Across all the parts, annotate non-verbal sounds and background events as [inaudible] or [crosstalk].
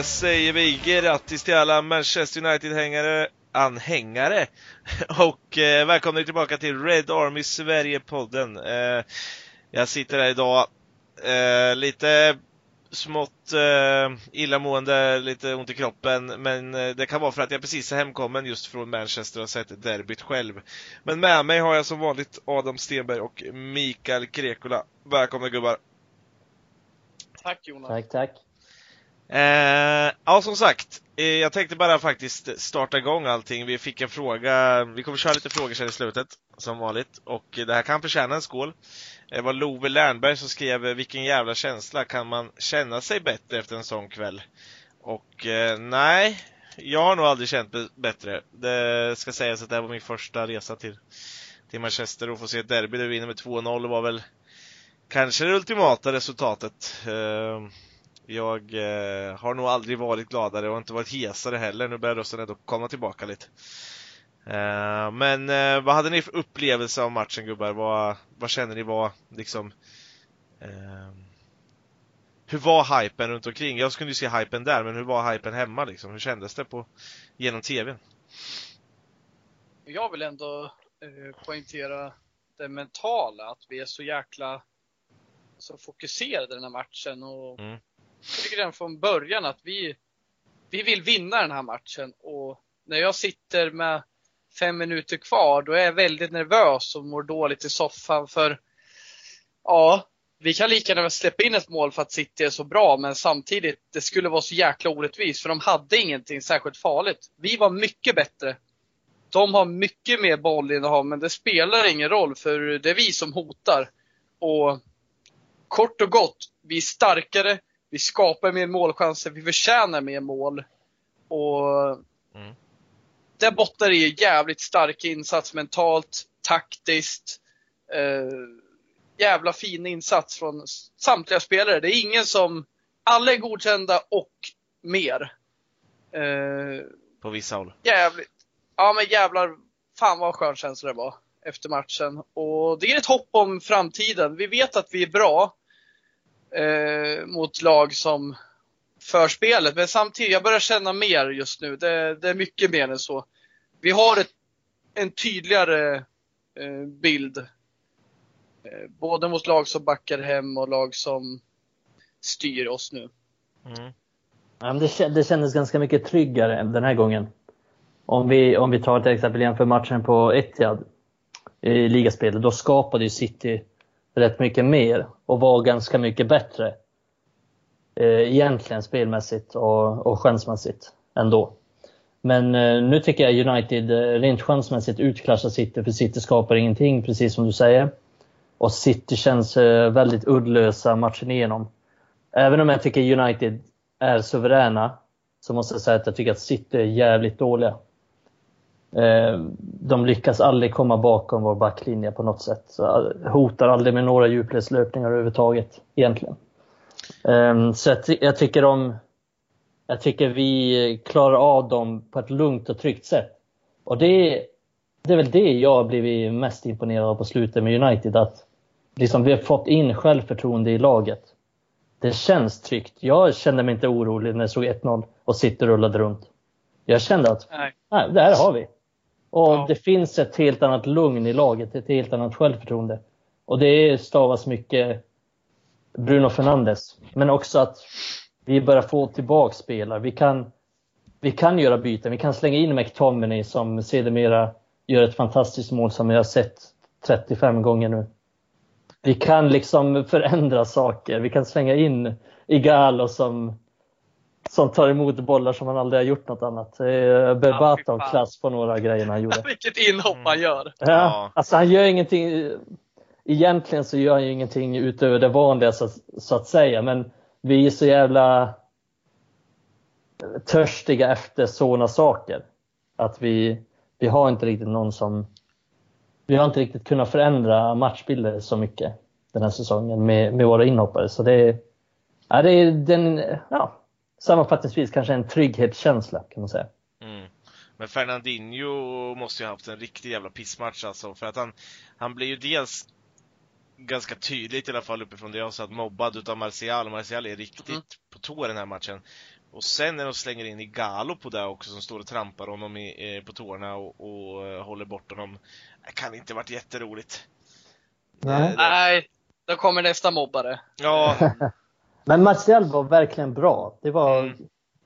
Då säger vi grattis till alla Manchester United-hängare, anhängare [laughs] och eh, välkomna tillbaka till Red Army Sverige-podden. Eh, jag sitter här idag eh, lite smått eh, illamående, lite ont i kroppen, men eh, det kan vara för att jag precis är hemkommen just från Manchester och sett derbyt själv. Men med mig har jag som vanligt Adam Stenberg och Mikael Krekola. Välkomna gubbar! Tack Jonas! Tack, tack! Eh, ja, som sagt. Eh, jag tänkte bara faktiskt starta igång allting. Vi fick en fråga. Vi kommer köra lite frågor sen i slutet, som vanligt. Och det här kan förtjäna en skål. Det var Love Lernberg som skrev eh, Vilken jävla känsla. Kan man känna sig bättre efter en sån kväll? Och eh, nej, jag har nog aldrig känt bättre. Det ska sägas att det här var min första resa till, till Manchester och få se ett derby där vi vinner med 2-0 var väl kanske det ultimata resultatet. Ehm, jag eh, har nog aldrig varit gladare och inte varit hesare heller. Nu börjar rösten ändå komma tillbaka lite. Eh, men eh, vad hade ni för upplevelse av matchen gubbar? Vad, vad känner ni var liksom eh, Hur var hypen runt omkring? Jag skulle ju se hypen där, men hur var hypen hemma liksom? Hur kändes det på genom TVn? Jag vill ändå eh, poängtera det mentala, att vi är så jäkla så fokuserade den här matchen och mm. Jag tycker redan från början att vi, vi vill vinna den här matchen och när jag sitter med fem minuter kvar, då är jag väldigt nervös och mår dåligt i soffan för ja, vi kan lika gärna släppa in ett mål för att City är så bra, men samtidigt, det skulle vara så jäkla orättvist för de hade ingenting särskilt farligt. Vi var mycket bättre. De har mycket mer bollinnehav, men det spelar ingen roll för det är vi som hotar. Och kort och gott, vi är starkare, vi skapar mer målchanser, vi förtjänar mer mål. Och mm. där bottnar i jävligt stark insats mentalt, taktiskt. Eh, jävla fin insats från samtliga spelare. Det är ingen som, alla är godkända och mer. Eh, På vissa håll. Jävligt. Ja men jävlar, fan vad skön känsla det var efter matchen. Och det är ett hopp om framtiden. Vi vet att vi är bra eh, mot lag som för spelet. Men samtidigt, jag börjar känna mer just nu. Det, det är mycket mer än så. Vi har ett, en tydligare eh, bild. Eh, både mot lag som backar hem och lag som styr oss nu. Mm. Ja, det, det kändes ganska mycket tryggare den här gången. Om vi, om vi tar till exempel jämför matchen på Etihad i ligaspelet, då skapade ju City rätt mycket mer och var ganska mycket bättre. Eh, egentligen spelmässigt och, och chansmässigt ändå. Men eh, nu tycker jag United eh, rent chansmässigt utklassar City, för City skapar ingenting, precis som du säger. Och City känns eh, väldigt uddlösa matchen igenom. Även om jag tycker United är suveräna, så måste jag säga att jag tycker att City är jävligt dåliga. Eh, de lyckas aldrig komma bakom vår backlinje på något sätt. Så hotar aldrig med några djupledslöpningar överhuvudtaget egentligen. Ehm, så jag, tycker de, jag tycker vi klarar av dem på ett lugnt och tryggt sätt. Och det, det är väl det jag har blivit mest imponerad av på slutet med United. Att liksom vi har fått in självförtroende i laget. Det känns tryggt. Jag kände mig inte orolig när jag såg 1-0 och sitter och rullade runt. Jag kände att nej. nej, det här har vi. Och ja. det finns ett helt annat lugn i laget, ett helt annat självförtroende. Och det stavas mycket Bruno Fernandes. Men också att vi börjar få tillbaka spelare. Vi kan, vi kan göra byten. Vi kan slänga in McTominay som sedermera gör ett fantastiskt mål som jag har sett 35 gånger nu. Vi kan liksom förändra saker. Vi kan slänga in Igalo som som tar emot bollar som han aldrig har gjort något annat. Bebata ja, av klass på några grejer han gjorde. [laughs] Vilket inhopp han mm. gör! Ja, alltså han gör ingenting. Egentligen så gör han ju ingenting utöver det vanliga så, så att säga, men vi är så jävla törstiga efter sådana saker. Att vi, vi har inte riktigt någon som... Vi har inte riktigt kunnat förändra matchbilder så mycket den här säsongen med, med våra inhoppare. Så det är, ja, det är den, ja, sammanfattningsvis kanske en trygghetskänsla kan man säga. Mm. Men Fernandinho måste ju ha haft en riktig jävla pissmatch alltså, för att han, han blir ju dels ganska tydligt i alla fall uppifrån det jag sa, mobbad utav Martial. Martial är riktigt mm. på tå den här matchen. Och sen när de slänger in Igalo på det också som står och trampar honom i, eh, på tårna och, och uh, håller bort honom. Det kan inte varit jätteroligt. Nej. Nej, då kommer nästa mobbare. Ja. [laughs] Men Martial var verkligen bra. Det var, mm.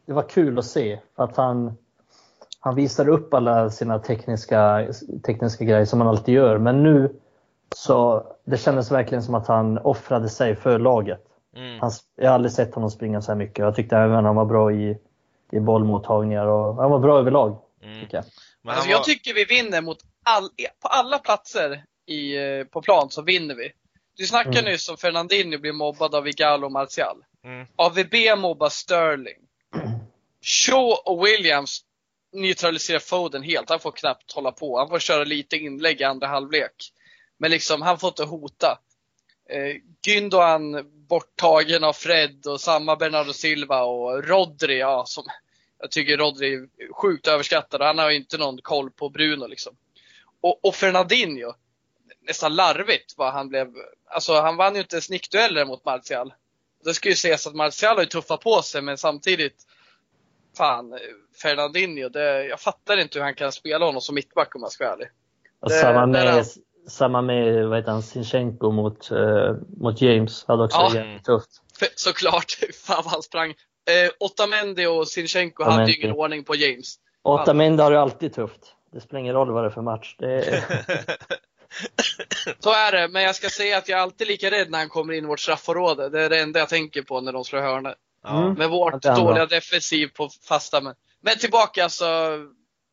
det var kul att se. Att han, han visade upp alla sina tekniska, tekniska grejer som han alltid gör. Men nu så det kändes verkligen som att han offrade sig för laget. Mm. Han, jag har aldrig sett honom springa så här mycket. Jag tyckte även att han var bra i, i bollmottagningar och han var bra överlag. Mm. Tycker jag. Men alltså, var... Jag tycker vi vinner mot all, på alla platser i, eh, på plan så vinner vi. Du snackade mm. nyss om Fernandinho blir mobbad av Igalo och Martial. Mm. AVB mobbar Sterling. Shaw och Williams neutraliserar Foden helt. Han får knappt hålla på. Han får köra lite inlägg i andra halvlek. Men liksom, han får inte hota. Eh, Gündogan borttagen av Fred och samma Bernardo Silva och Rodri, ja, som jag tycker Rodri är sjukt överskattad. Han har ju inte någon koll på Bruno liksom. Och, och Fernandinho, nästan larvigt vad han blev. Alltså han vann ju inte snickdueller mot Martial. Det ska ju sägas att Martial har ju tuffat på sig men samtidigt Fan, Fernandinho, det, jag fattar inte hur han kan spela honom som mittback om jag ska vara ärlig. Och samma med, samma med vad heter han, Sinchenko mot, uh, mot James. Hade också ja, tufft. Såklart. [laughs] Fan vad han sprang. Uh, Otamendi och Sinchenko Otamendi. hade ju ingen ordning på James. Otamendi har ju alltid tufft. Det spelar ingen roll vad det är för match. Det är... [laughs] Så är det, men jag ska säga att jag är alltid lika rädd när han kommer in i vårt straffområde. Det är det enda jag tänker på när de slår hörnor. Mm. Med vårt dåliga defensiv på fasta. Men, men tillbaka alltså,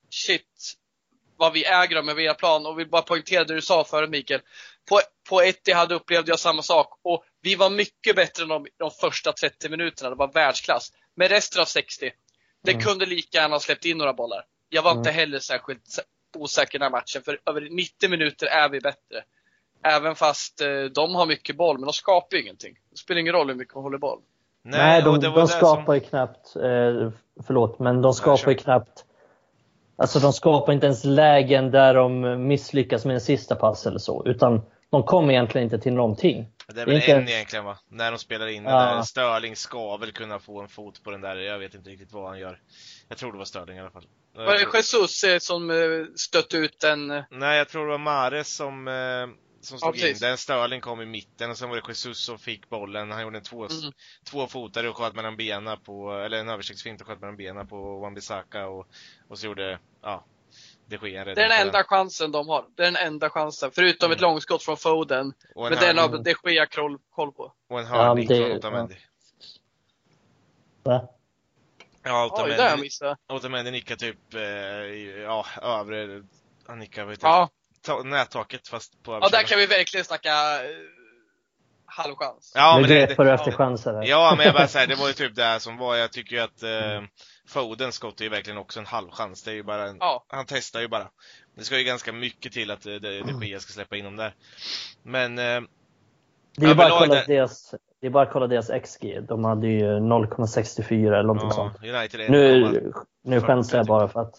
shit vad vi äger med våra plan och vill bara poängtera det du sa förut Mikael. På, på Etihad upplevde jag samma sak och vi var mycket bättre än de, de första 30 minuterna. Det var världsklass. Men resten av 60, det mm. kunde lika gärna ha släppt in några bollar. Jag var mm. inte heller särskilt osäker den här matchen, för över 90 minuter är vi bättre. Även fast eh, de har mycket boll, men de skapar ju ingenting. Det spelar ingen roll hur mycket de håller boll. Nej, de, de skapar som... ju knappt, eh, förlåt, men de skapar ju knappt Alltså de skapar inte ens lägen där de misslyckas med en sista pass eller så, utan de kommer egentligen inte till någonting. Det är väl inte... en egentligen va? När de spelar in ja. den där. Störling ska väl kunna få en fot på den där. Jag vet inte riktigt vad han gör. Jag tror det var Störling i alla fall. Var det Jesus eh, som eh, stötte ut den? Nej, jag tror det var Mares som som slog ja, in den. Störling kom i mitten och sen var det Jesus som fick bollen. Han gjorde en två, mm. två fotare och sköt mellan benen på, eller en översiktsfint och sköt mellan benen på Wan-Bissaka och, och så gjorde, ja, det sker Det är den enda chansen de har. Det är den enda chansen. Förutom mm. ett långskott från Foden. Men den har de Gea koll, koll på. Och en hörning ja, från Otamendi. Va? Ja, Otamendi, Oj, det. Otamendi nickar typ, eh, ja, övre, han nickar, vet ja nättaket fast på Ja, där kan vi verkligen snacka uh, halvchans. Ja, men det, det, efter chanser. Ja, men jag bara säger, det var ju typ det som var. Jag tycker ju att uh, Foden skott är ju verkligen också en halvchans. Det är ju bara en, ja. han testar ju bara. Det ska ju ganska mycket till att uh, det, det Gea ska släppa in dem där. Men uh, det är, bara att kolla deras, det är bara att kolla deras XG. De hade ju 0,64 eller någonting ja, sånt. United nu, nu skäms jag bara för att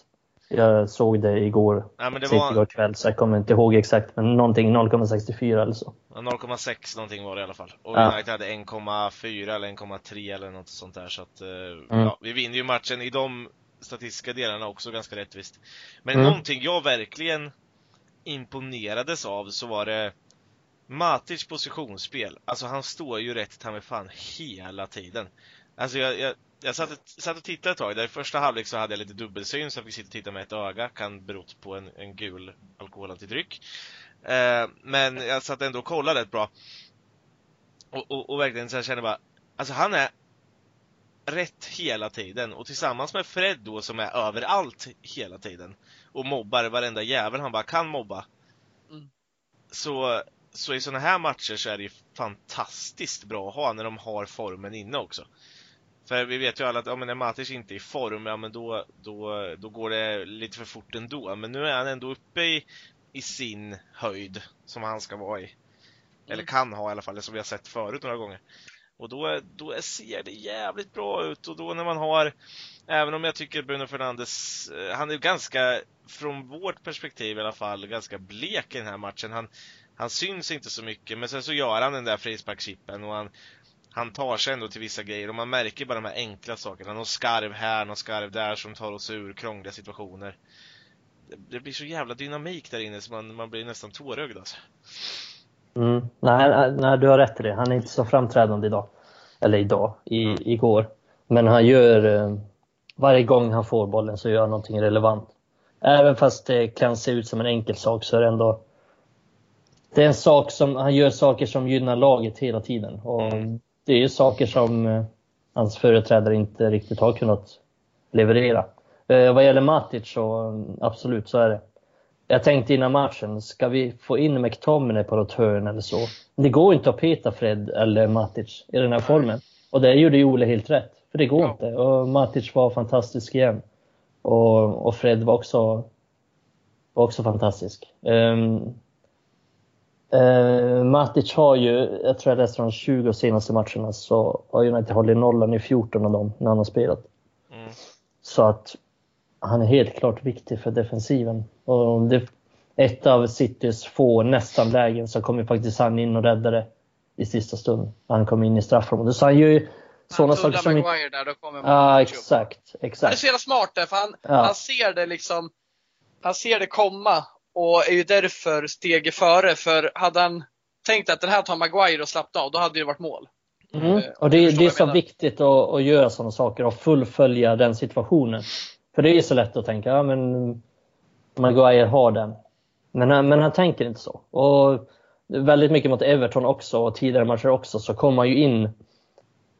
jag såg det igår, ja, men det var... igår kväll, så jag kommer inte ihåg exakt, men någonting 0,64 eller så. 0,6 någonting var det i alla fall. Och ja. United hade 1,4 eller 1,3 eller något sånt där. Så att, eh, mm. ja, vi vinner ju matchen i de statistiska delarna också ganska rättvist. Men mm. någonting jag verkligen imponerades av så var det Matic positionsspel. Alltså han står ju rätt ta med fan hela tiden. Alltså jag, jag, jag satt, satt och tittade ett tag. Där I första halvlek så hade jag lite dubbelsyn så jag fick sitta och titta med ett öga. Kan berott på en, en gul alkoholhaltig dryck. Eh, men jag satt ändå och kollade rätt bra. Och, och, och verkligen så jag känner bara, alltså han är rätt hela tiden och tillsammans med Fred då som är överallt hela tiden och mobbar varenda jävel han bara kan mobba. Mm. Så, så i sådana här matcher så är det ju fantastiskt bra att ha när de har formen inne också. För vi vet ju alla att ja, men när Matic inte är i form, ja men då, då, då går det lite för fort ändå. Men nu är han ändå uppe i, i sin höjd som han ska vara i. Mm. Eller kan ha i alla fall, som vi har sett förut några gånger. Och då, då ser det jävligt bra ut och då när man har, även om jag tycker Bruno Fernandes, eh, han är ganska, från vårt perspektiv i alla fall, ganska blek i den här matchen. Han, han syns inte så mycket, men sen så gör han den där frisparkschippen och han han tar sig ändå till vissa grejer och man märker bara de här enkla sakerna. Någon skarv här, någon skarv där som tar oss ur krångliga situationer. Det, blir så jävla dynamik där inne så man, man blir nästan tårögd alltså. Mm. Nej, nej, du har rätt i det. Han är inte så framträdande idag. Eller idag, i, mm. igår. Men han gör, eh, varje gång han får bollen så gör han någonting relevant. Även fast det kan se ut som en enkel sak så är det ändå det är en sak som, han gör saker som gynnar laget hela tiden. Och mm. Det är ju saker som eh, hans företrädare inte riktigt har kunnat leverera. Eh, vad gäller Matic så absolut så är det. Jag tänkte innan matchen, ska vi få in McTominay på något hörn eller så? Det går inte att peta Fred eller Matic i den här formen. Och det gjorde Ole helt rätt. För det går ja. inte. Och Matic var fantastisk igen. Och, och Fred var också, var också fantastisk. Um, uh, Matic har ju, jag tror jag läste de 20 senaste matcherna, så har United hållit nollan i 14 av dem när han har spelat. Mm. Så att han är helt klart viktig för defensiven. Och det, ett av Citys få nästan lägen så kommer faktiskt han in och räddade i sista stund. Han kom in i straffområdet. Så han gör ju sådana saker som... Maguire där, då kommer Ja, exakt, exakt. Han är så jävla smart där, för han, ja. han ser det liksom, han ser det komma och är ju därför steget före. För hade han tänkt att den här tar Maguire och slappnat av, då hade det varit mål. Mm. Eh, och det, det är så viktigt att, att göra sådana saker och fullfölja den situationen. För det är så lätt att tänka, ja men Maguire har den. Men, han, men han tänker inte så. Och väldigt mycket mot Everton också och tidigare matcher också så kom han ju in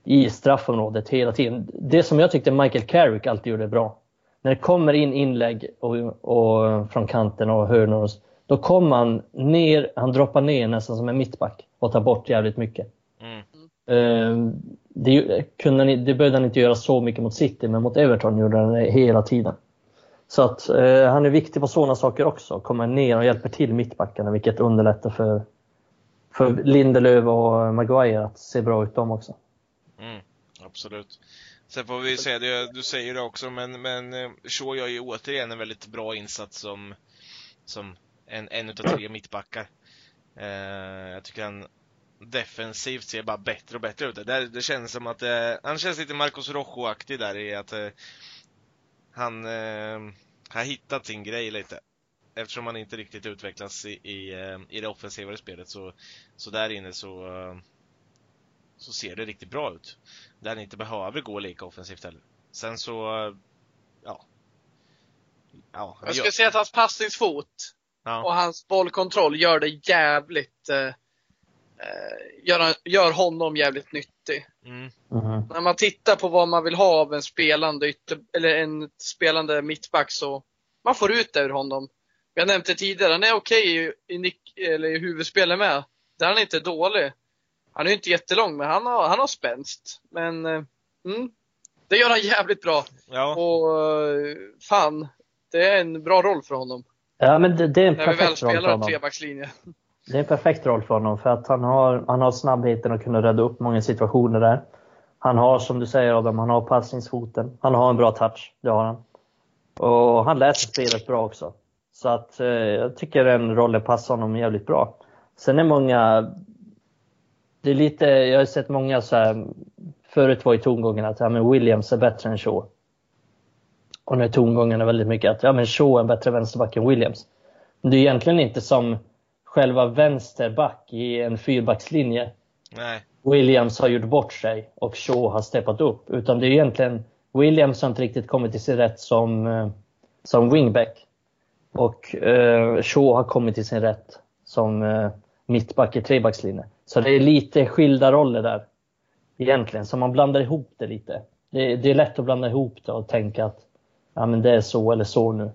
i straffområdet hela tiden. Det som jag tyckte Michael Carrick alltid gjorde bra. När det kommer in inlägg och, och från kanten och hörnor, då kommer han ner, han droppar ner nästan som en mittback och tar bort jävligt mycket. Mm. Uh, det, kunde, det behövde han inte göra så mycket mot City, men mot Everton gjorde han det hela tiden. Så att uh, han är viktig på sådana saker också. Kommer ner och hjälper till mittbackarna, vilket underlättar för, för Lindelöf och Maguire att se bra ut dem också. Mm, absolut. Sen får vi säga, det, du säger det också, men, men eh, Shaw gör ju återigen en väldigt bra insats som, som en, en utav tre mittbackar. Eh, jag tycker han defensivt ser bara bättre och bättre ut. Det, det känns som att eh, han känns lite Marcos Rojo-aktig där i att eh, han eh, har hittat sin grej lite. Eftersom han inte riktigt utvecklas i, i, eh, i det offensivare spelet så, så där inne så, så ser det riktigt bra ut. Där han inte behöver gå lika offensivt heller. Sen så, ja. ja jag skulle säga att hans passningsfot ja. och hans bollkontroll gör det jävligt eh, Eh, gör, gör honom jävligt nyttig. Mm. Mm. När man tittar på vad man vill ha av en spelande ytter, eller en spelande mittback så man får ut det ur honom. Jag nämnde tidigare, han är okej okay i, nick, eller i huvudspelet med. Där han är inte dålig. Han är inte jättelång, men han har, han har spänst. Men, eh, mm, det gör han jävligt bra. Ja. Och eh, fan, det är en bra roll för honom. Ja, men det, det är en perfekt roll för honom. När trebackslinje. Det är en perfekt roll för honom för att han har, han har snabbheten att kunna rädda upp många situationer där. Han har, som du säger Adam, han har passningsfoten. Han har en bra touch, det har han. Och han läser spelet bra också. Så att eh, jag tycker den rollen passar honom jävligt bra. Sen är många... Det är lite, jag har sett många så här, Förut var ju tongången att ja, men Williams är bättre än Shaw. Och nu är tongången väldigt mycket att ja, men Shaw är en bättre vänsterback än Williams. Men det är egentligen inte som själva vänsterback i en fyrbackslinje. Nej. Williams har gjort bort sig och Shaw har steppat upp. Utan det är egentligen Williams har inte riktigt kommit till sin rätt som, eh, som wingback. Och eh, Shaw har kommit till sin rätt som eh, mittback i trebackslinje. Så det är lite skilda roller där. Egentligen, så man blandar ihop det lite. Det, det är lätt att blanda ihop det och tänka att ja, men det är så eller så nu.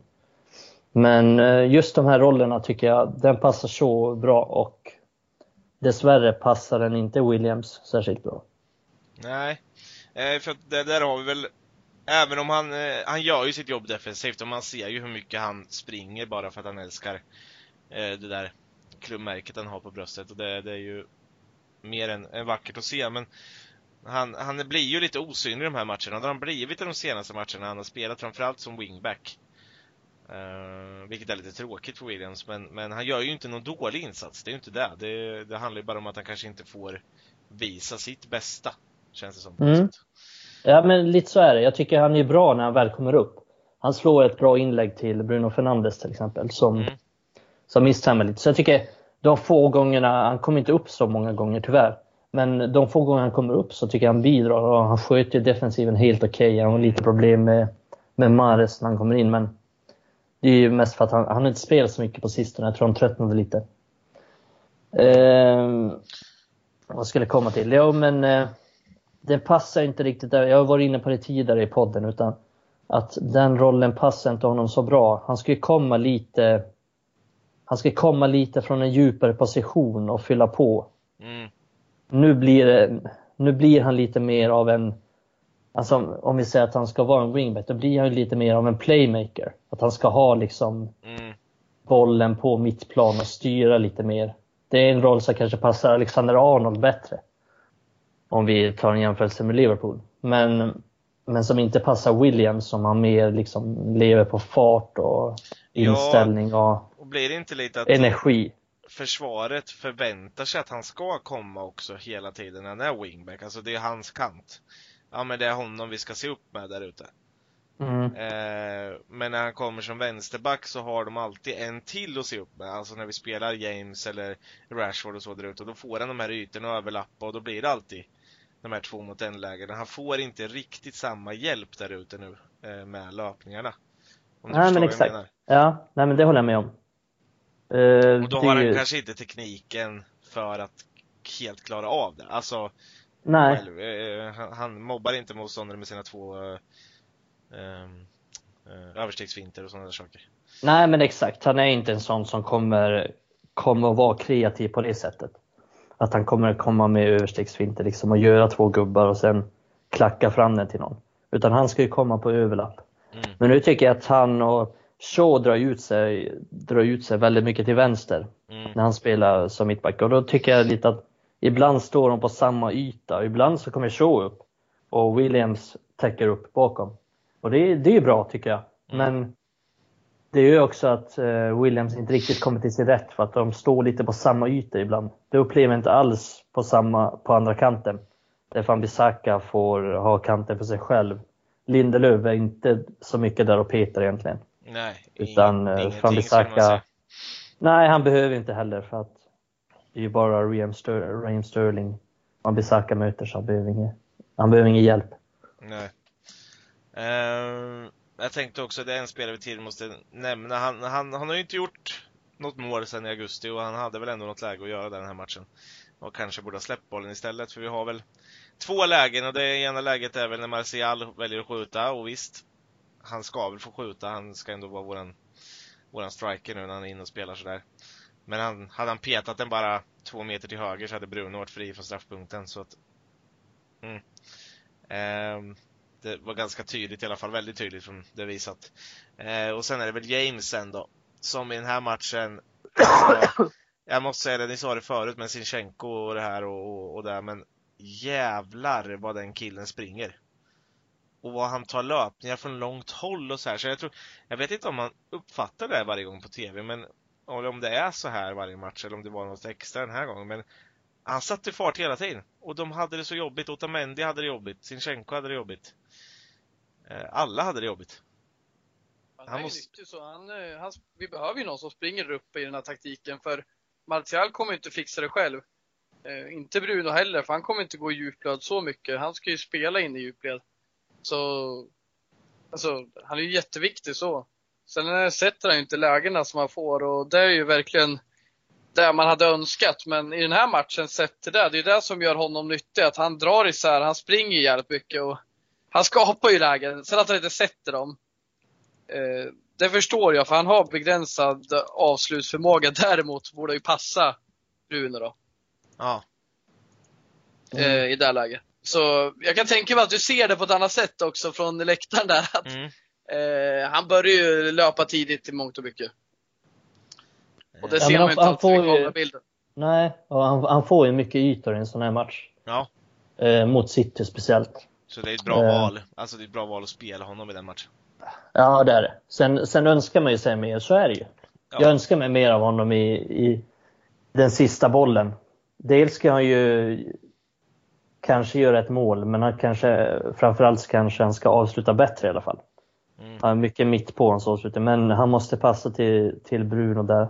Men eh, just de här rollerna tycker jag, den passar så bra och dessvärre passar den inte Williams särskilt bra. Nej, eh, för det där har vi väl Även om han, eh, han gör ju sitt jobb defensivt och man ser ju hur mycket han springer bara för att han älskar det där klubbmärket han har på bröstet och det, det är ju mer än, än vackert att se men han, han blir ju lite osynlig i de här matcherna. Det har han blivit i de senaste matcherna han har spelat, framförallt som wingback. Uh, vilket är lite tråkigt för Williams, men, men han gör ju inte någon dålig insats. Det är ju inte det. det. Det handlar ju bara om att han kanske inte får visa sitt bästa. Känns det som. Mm. Ja men lite så är det. Jag tycker han är bra när han väl kommer upp. Han slår ett bra inlägg till Bruno Fernandes till exempel som, mm. som misshandlar lite. Så jag tycker de få gångerna, han kommer inte upp så många gånger tyvärr. Men de få gånger han kommer upp så tycker jag han bidrar och han sköter defensiven helt okej. Okay. Han har lite problem med, med Mares när han kommer in men det är ju mest för att han, han inte spelat så mycket på sistone. Jag tror han tröttnade lite. Eh, vad skulle jag komma till? Jo men eh, det passar inte riktigt där. Jag har varit inne på det tidigare i podden utan att den rollen passar inte honom så bra. Han ska ju komma lite han ska komma lite från en djupare position och fylla på. Mm. Nu, blir, nu blir han lite mer av en, alltså om vi säger att han ska vara en wingback, då blir han lite mer av en playmaker. Att han ska ha liksom mm. bollen på mittplan och styra lite mer. Det är en roll som kanske passar Alexander Arnold bättre. Om vi tar en jämförelse med Liverpool. Men, men som inte passar Williams som har mer liksom lever på fart och inställning och, och blir det inte lite att energi. Försvaret förväntar sig att han ska komma också hela tiden när han är wingback. Alltså det är hans kant. Ja men det är honom vi ska se upp med där ute. Mm. Eh, men när han kommer som vänsterback så har de alltid en till att se upp med. Alltså när vi spelar James eller Rashford och så där ute. Och då får han de här ytorna att överlappa och då blir det alltid de här två mot en lägena. Han får inte riktigt samma hjälp där ute nu eh, med löpningarna. nej men exakt. Ja, nej men det håller jag med om. Uh, och då har han ju... kanske inte tekniken för att helt klara av det. Alltså, nej. Själv, eh, han, han mobbar inte motståndare med sina två eh, ehm, eh, överstegsfinter och sådana saker. Nej men exakt, han är inte en sån som kommer, kommer att vara kreativ på det sättet. Att han kommer komma med överstegsfinter liksom och göra två gubbar och sen klacka fram den till någon. Utan han ska ju komma på överlapp. Mm. Men nu tycker jag att han och Shaw drar ut sig, drar ut sig väldigt mycket till vänster mm. när han spelar som mittback. Och då tycker jag lite att ibland står de på samma yta. Ibland så kommer Shaw upp och Williams täcker upp bakom. Och det, det är bra tycker jag. Mm. Men det är ju också att eh, Williams inte riktigt kommer till sin rätt för att de står lite på samma yta ibland. Det upplever jag inte alls på, samma, på andra kanten. Där Fambisaka får ha kanten för sig själv. Lindelöf är inte så mycket där och petar egentligen. Nej, Utan eh, Fambisaka... Nej, han behöver inte heller för att det är ju bara Raheem, Ster Raheem Sterling Fambisaka möter så han behöver ingen, han behöver ingen hjälp. Nej. Uh, jag tänkte också, det är en spelare vi till måste nämna. Han, han, han har ju inte gjort något mål sedan i augusti och han hade väl ändå något läge att göra den här matchen. Och kanske borde ha släppt bollen istället, för vi har väl två lägen och det ena läget är väl när Martial väljer att skjuta och visst, han ska väl få skjuta, han ska ändå vara våran, våran striker nu när han är inne och spelar sådär. Men han, hade han petat den bara två meter till höger så hade Bruno varit fri från straffpunkten så att mm. Eh, Det var ganska tydligt i alla fall, väldigt tydligt från det visat. Eh, och sen är det väl James sen då, som i den här matchen alltså, Jag måste säga det, ni sa det förut med Sinchenko och det här och, och, och det men jävlar vad den killen springer och han tar löpningar från långt håll och så här. Så jag tror, jag vet inte om man uppfattar det varje gång på TV, men om det är så här varje match eller om det var något extra den här gången. Men han satte fart hela tiden och de hade det så jobbigt. Otamendi hade det jobbigt, Sinchenko hade det jobbigt. Eh, alla hade det jobbigt. Han, han måste... så. Han, eh, han, vi behöver ju någon som springer upp i den här taktiken för Martial kommer inte fixa det själv. Eh, inte Bruno heller, för han kommer inte gå i djupled så mycket. Han ska ju spela in i djupled. Så, alltså, han är ju jätteviktig så. Sen sätter han ju inte lägena som han får och det är ju verkligen det man hade önskat. Men i den här matchen, sett till det, det är det som gör honom nyttig. Att han drar isär, han springer jävligt mycket och han skapar ju lägen. Sen att han inte sätter dem, eh, det förstår jag för han har begränsad avslutsförmåga. [laughs] Däremot borde ju passa Rune då. Ja. Mm. I det läget. Så jag kan tänka mig att du ser det på ett annat sätt också från läktaren där. Att, mm. eh, han börjar ju löpa tidigt i mångt och mycket. Och det ja, ser man ju inte alltid i kamerabilden. Nej, och han, han, får ju mycket ytor i en sån här match. Ja. Eh, mot City speciellt. Så det är ett bra eh. val. Alltså det är ett bra val att spela honom i den matchen. Ja, det är det. Sen, sen önskar man ju sig mer, så är det ju. Ja. Jag önskar mig mer av honom i, i den sista bollen. Dels ska han ju kanske göra ett mål, men han kanske, framförallt kanske han ska avsluta bättre i alla fall. Mm. Han är mycket mitt på hans avslutning, men han måste passa till, till Bruno där,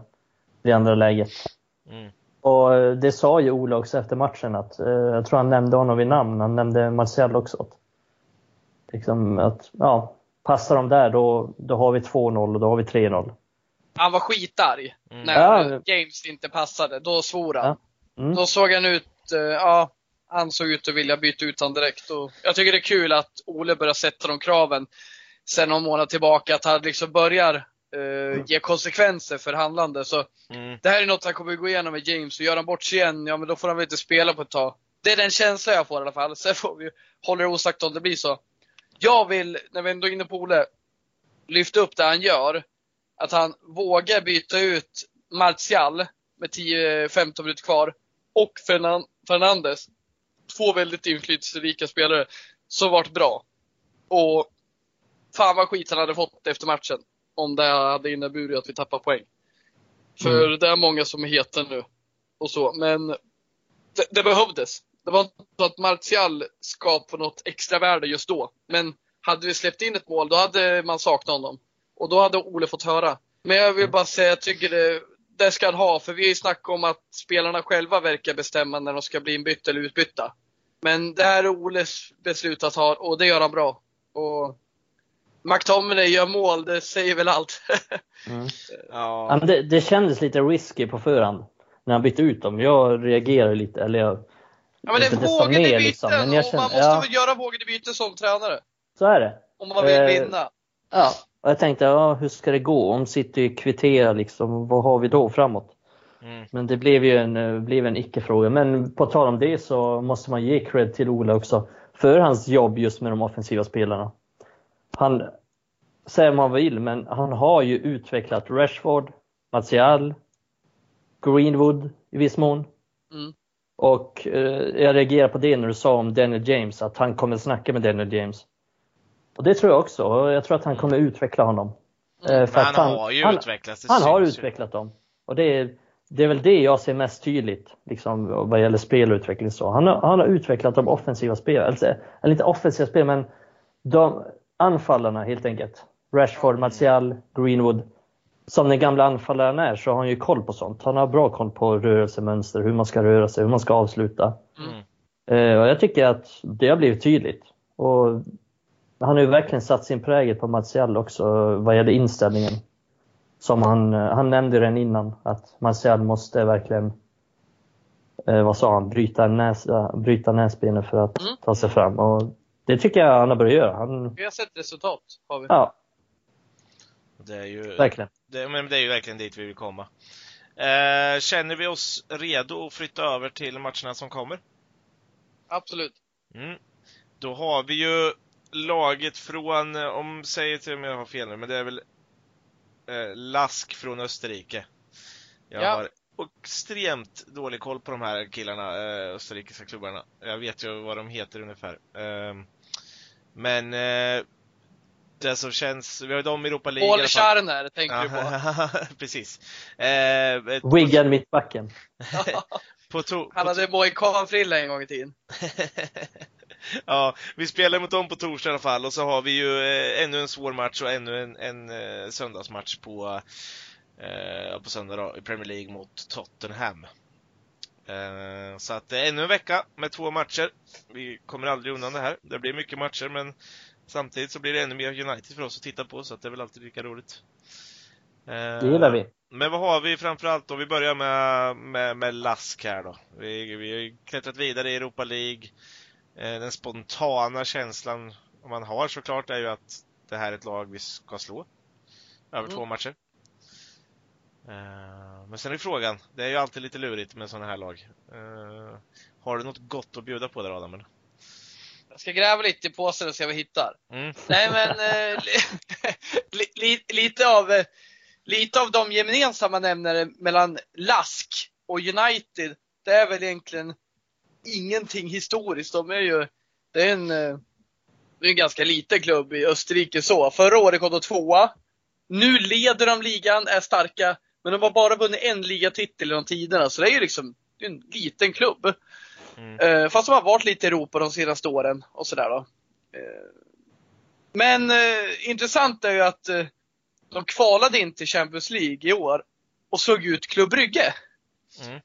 det andra läget. Mm. Och eh, det sa ju Ola också efter matchen att, eh, jag tror han nämnde honom vid namn, han nämnde Marcel också. Att, liksom att, ja, passar de där då, då har vi 2-0 och då har vi 3-0. Han var skitarg mm. när ja. James inte passade. Då svor han. Ja. Mm. Då såg han ut, eh, ja, han såg ut att vilja byta ut honom direkt. Och jag tycker det är kul att Ole börjar sätta de kraven sen någon månad tillbaka. Att han liksom börjar uh, ge konsekvenser för handlande. Så mm. Det här är något han kommer att gå igenom med James. Och gör han bort sig igen, ja men då får han väl inte spela på ett tag. Det är den känslan jag får i alla fall. Sen får vi hålla det osagt om det blir så. Jag vill, när vi ändå är inne på Ole, lyfta upp det han gör. Att han vågar byta ut Martial med 10-15 minuter kvar och Fernandes. Två väldigt inflytelserika spelare som varit bra. Och fan vad skit han hade fått efter matchen. Om det hade inneburit att vi tappar poäng. För mm. det är många som är heta nu. Och så, men det, det behövdes. Det var inte så att Martial skapade något extra värde just då. Men hade vi släppt in ett mål, då hade man saknat honom. Och då hade Ole fått höra. Men jag vill bara säga, jag tycker det, det ska han ha. För vi har ju snackat om att spelarna själva verkar bestämma när de ska bli inbytta eller utbytta. Men det här är Oles beslut att ha och det gör han bra. Och McTominay gör mål, det säger väl allt. [laughs] mm. ja. det, det kändes lite risky på förhand när han bytte ut dem. Jag reagerade lite, eller jag... Ja men det är vågade byten liksom. men jag kände, och man måste ja. väl göra vågade byten som tränare. Så är det. Om man vill eh, vinna. Ja, och jag tänkte, ja, hur ska det gå? Om City kvitterar liksom, vad har vi då framåt? Mm. Men det blev ju en, eh, blev en icke-fråga. Men på tal om det så måste man ge cred till Ola också för hans jobb just med de offensiva spelarna. Han, säger man vill, men han har ju utvecklat Rashford, Martial, Greenwood i viss mån. Mm. Och eh, jag reagerar på det när du sa om Daniel James, att han kommer snacka med Daniel James. Och det tror jag också. Jag tror att han kommer utveckla honom. Mm. För han, han, har ju han, utvecklats. Han har utvecklat dem. Och det är, det är väl det jag ser mest tydligt liksom, vad gäller spelutveckling. Så. Han, har, han har utvecklat de offensiva spelarna, eller, eller inte offensiva spel, men de anfallarna helt enkelt. Rashford, Martial, Greenwood. Som den gamla anfallaren är så har han ju koll på sånt. Han har bra koll på rörelsemönster, hur man ska röra sig, hur man ska avsluta. Mm. Uh, och jag tycker att det har blivit tydligt. Och han har ju verkligen satt sin prägel på Martial också vad gäller inställningen. Som han, han nämnde den innan, att Martial måste verkligen, eh, vad sa han, bryta, näsa, bryta näsbenet för att mm. ta sig fram. Och det tycker jag han har börjat göra. Han... Vi har sett resultat, har vi. Ja. Det är ju, verkligen. Det, men det är ju verkligen dit vi vill komma. Eh, känner vi oss redo att flytta över till matcherna som kommer? Absolut. Mm. Då har vi ju laget från, om, säger till om jag har fel nu, men det är väl eh, Lask från Österrike. Jag ja. har extremt dålig koll på de här killarna, eh, österrikiska klubbarna. Jag vet ju vad de heter ungefär. Eh, men eh, det som känns, vi har ju dem i Europa League. Paul Scharner tänker du på. [laughs] Precis. Eh, Wigan mittbacken. [laughs] på to- Han hade mohikanfrilla en gång i tiden. [laughs] ja, vi spelar mot dem på torsdag i alla fall och så har vi ju eh, ännu en svår match och ännu en, en eh, söndagsmatch på, eh, på söndag då, i Premier League mot Tottenham. Eh, så att det är ännu en vecka med två matcher. Vi kommer aldrig undan det här. Det blir mycket matcher men samtidigt så blir det ännu mer United för oss att titta på så att det är väl alltid lika roligt. Eh, det gillar vi. Men vad har vi framförallt då? Vi börjar med, med, med Lask här då. Vi, vi har klättrat vidare i Europa League. Eh, den spontana känslan man har såklart är ju att det här är ett lag vi ska slå. Över mm. två matcher. Eh, men sen är frågan, det är ju alltid lite lurigt med sådana här lag. Eh, har du något gott att bjuda på där Adam? Jag ska gräva lite i påsen och se vad jag hittar. Mm. Nej men, [laughs] li, li, lite av lite av de gemensamma nämnare mellan Lask och United, det är väl egentligen ingenting historiskt. De är ju, det är en, eh, det är en ganska liten klubb i Österrike så. Förra året kom de tvåa. Nu leder de ligan, är starka, men de har bara vunnit en ligatitel genom tiderna. Så det är ju liksom, det är en liten klubb. Mm. Eh, fast de har varit lite i Europa de senaste åren och sådär då. Eh, men eh, intressant är ju att eh, de kvalade inte Champions League i år och såg ut Klubb Brygge. Mm.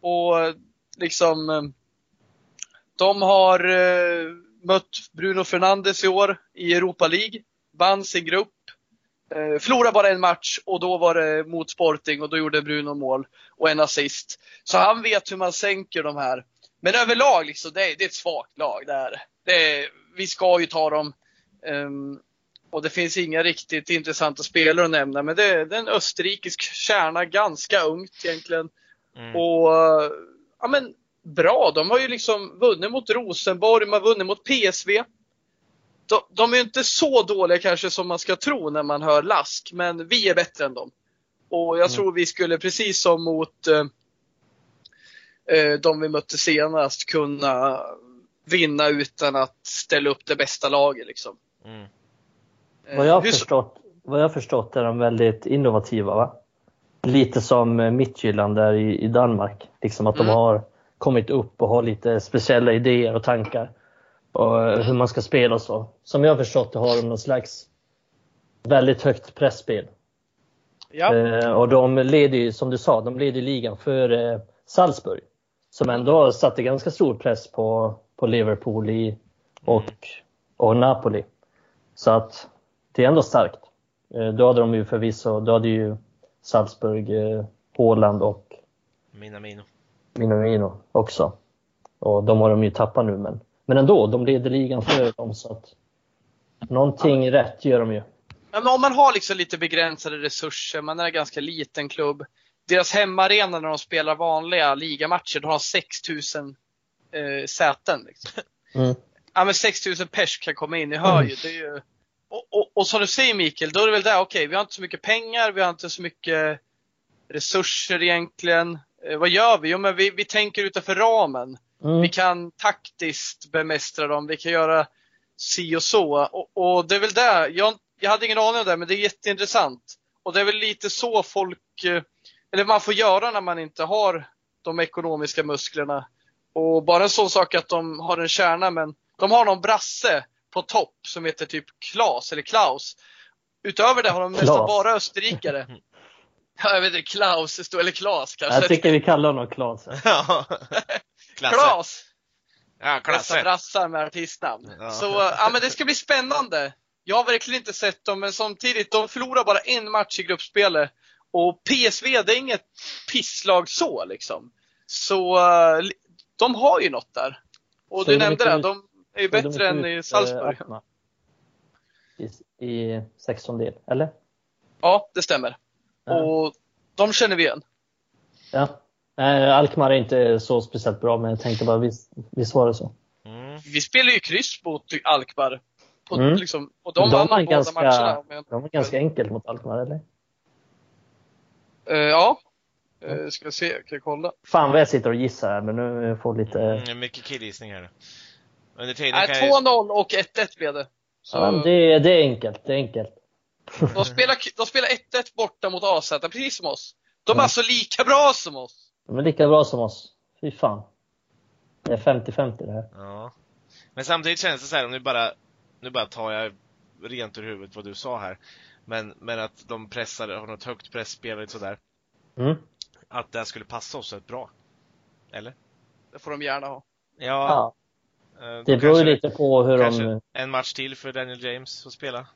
Och liksom de har eh, mött Bruno Fernandes i år i Europa League, vann sin grupp, eh, förlorade bara en match och då var det mot Sporting och då gjorde Bruno mål och en assist. Så han vet hur man sänker de här. Men överlag, liksom, det, är, det är ett svagt lag. Det är, det är, vi ska ju ta dem. Um, och det finns inga riktigt intressanta spelare att nämna, men det är, det är en österrikisk kärna, ganska ungt egentligen. Mm. Och ja, men bra. De har ju liksom vunnit mot Rosenborg, de har vunnit mot PSV. De, de är inte så dåliga kanske som man ska tro när man hör Lask, men vi är bättre än dem. Och jag mm. tror vi skulle, precis som mot eh, eh, de vi mötte senast, kunna vinna utan att ställa upp det bästa laget. Liksom. Mm. Eh, vad, jag förstått, vad jag förstått är de väldigt innovativa. Va? Lite som Midtjylland där i, i Danmark. Liksom att mm. de har kommit upp och har lite speciella idéer och tankar. Och hur man ska spela och så. Som jag har förstått det har de någon slags väldigt högt pressspel. Ja. Eh, och de leder ju, som du sa, de leder ligan för eh, Salzburg. Som ändå satte ganska stor press på, på Liverpool i, och, och Napoli. Så att det är ändå starkt. Eh, då hade de ju förvisso, då hade ju Salzburg, eh, Håland och Minamino. Minamino också. Och de har de ju tappat nu men, men ändå, de leder ligan för dem så att någonting rätt gör de ju. Men om man har liksom lite begränsade resurser, man är en ganska liten klubb. Deras hemmaarena när de spelar vanliga ligamatcher, då har 6000 eh, säten. Liksom. Mm. Ja men 6000 pers kan komma in, ni hör ju. Det är ju och, och, och som du säger Mikael, då är det väl där, okej, okay, vi har inte så mycket pengar, vi har inte så mycket resurser egentligen. Eh, vad gör vi? Jo, men vi, vi tänker utanför ramen. Mm. Vi kan taktiskt bemästra dem, vi kan göra si och så. Och, och det är väl det, jag, jag hade ingen aning om det, men det är jätteintressant. Och det är väl lite så folk, eh, eller man får göra när man inte har de ekonomiska musklerna. Och bara en sån sak att de har en kärna, men de har någon brasse på topp som heter typ Klas eller Klaus. Utöver det har de nästan bara österrikare. [laughs] Ja, jag vet inte, Klaus eller Klas kanske. Jag tycker vi kallar honom Klas. [laughs] Klas! Ja, Klasse. brassar med artistnamn. Ja. Så, ja men det ska bli spännande. Jag har verkligen inte sett dem, men samtidigt, de förlorar bara en match i gruppspelet. Och PSV, det är inget pisslag så liksom. Så de har ju något där. Och så du nämnde det, de är ju bättre än i Salzburg. I, i 16 del, eller? Ja, det stämmer. Och de känner vi igen. Ja. Alkmaar är inte så speciellt bra, men jag tänkte bara, visst, visst var det så? Mm. Vi spelade ju kryss mot Alkmaar. På, mm. liksom, och de, de vann båda ganska, matcherna. De var ganska enkelt mot Alkmaar, eller? Uh, ja. Uh, ska se, kan jag kolla? Fan vad jag sitter och gissar här, men nu får lite... Mm, mycket killgissning här. Under tiden Nej, 2-0 jag... och 1-1 blev det. Så... Ja, det, det är enkelt, det är enkelt. De spelar, de spelar 1-1 borta mot AZ, precis som oss. De är mm. alltså lika bra som oss. De är lika bra som oss. Fy fan. Det är 50-50 det här. Ja. Men samtidigt känns det så här, om nu bara, nu bara tar jag rent ur huvudet vad du sa här. Men, men att de pressar, har något högt pressspel och sådär. Mm. Att det skulle passa oss rätt bra. Eller? Det får de gärna ha. Ja. ja. Eh, det beror ju lite på hur de... En match till för Daniel James att spela.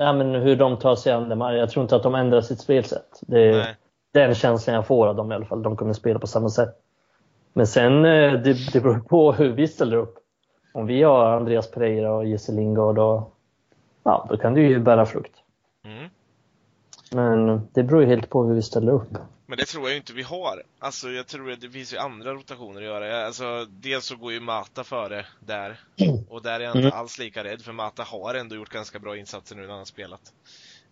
Ja, men hur de tar sig an det. Jag tror inte att de ändrar sitt spelsätt. Det är Nej. den känslan jag får av dem i alla fall. De kommer spela på samma sätt. Men sen, eh, det, det beror på hur vi ställer upp. Om vi har Andreas Pereira och Jesse Lingard, och, ja, då kan det ju bära frukt. Mm. Men det beror ju helt på hur vi ställer upp. Men det tror jag inte vi har. Alltså jag tror att det finns ju andra rotationer att göra. Alltså dels så går ju Mata före där. Och där är jag inte mm. alls lika rädd för Mata har ändå gjort ganska bra insatser nu när han har spelat.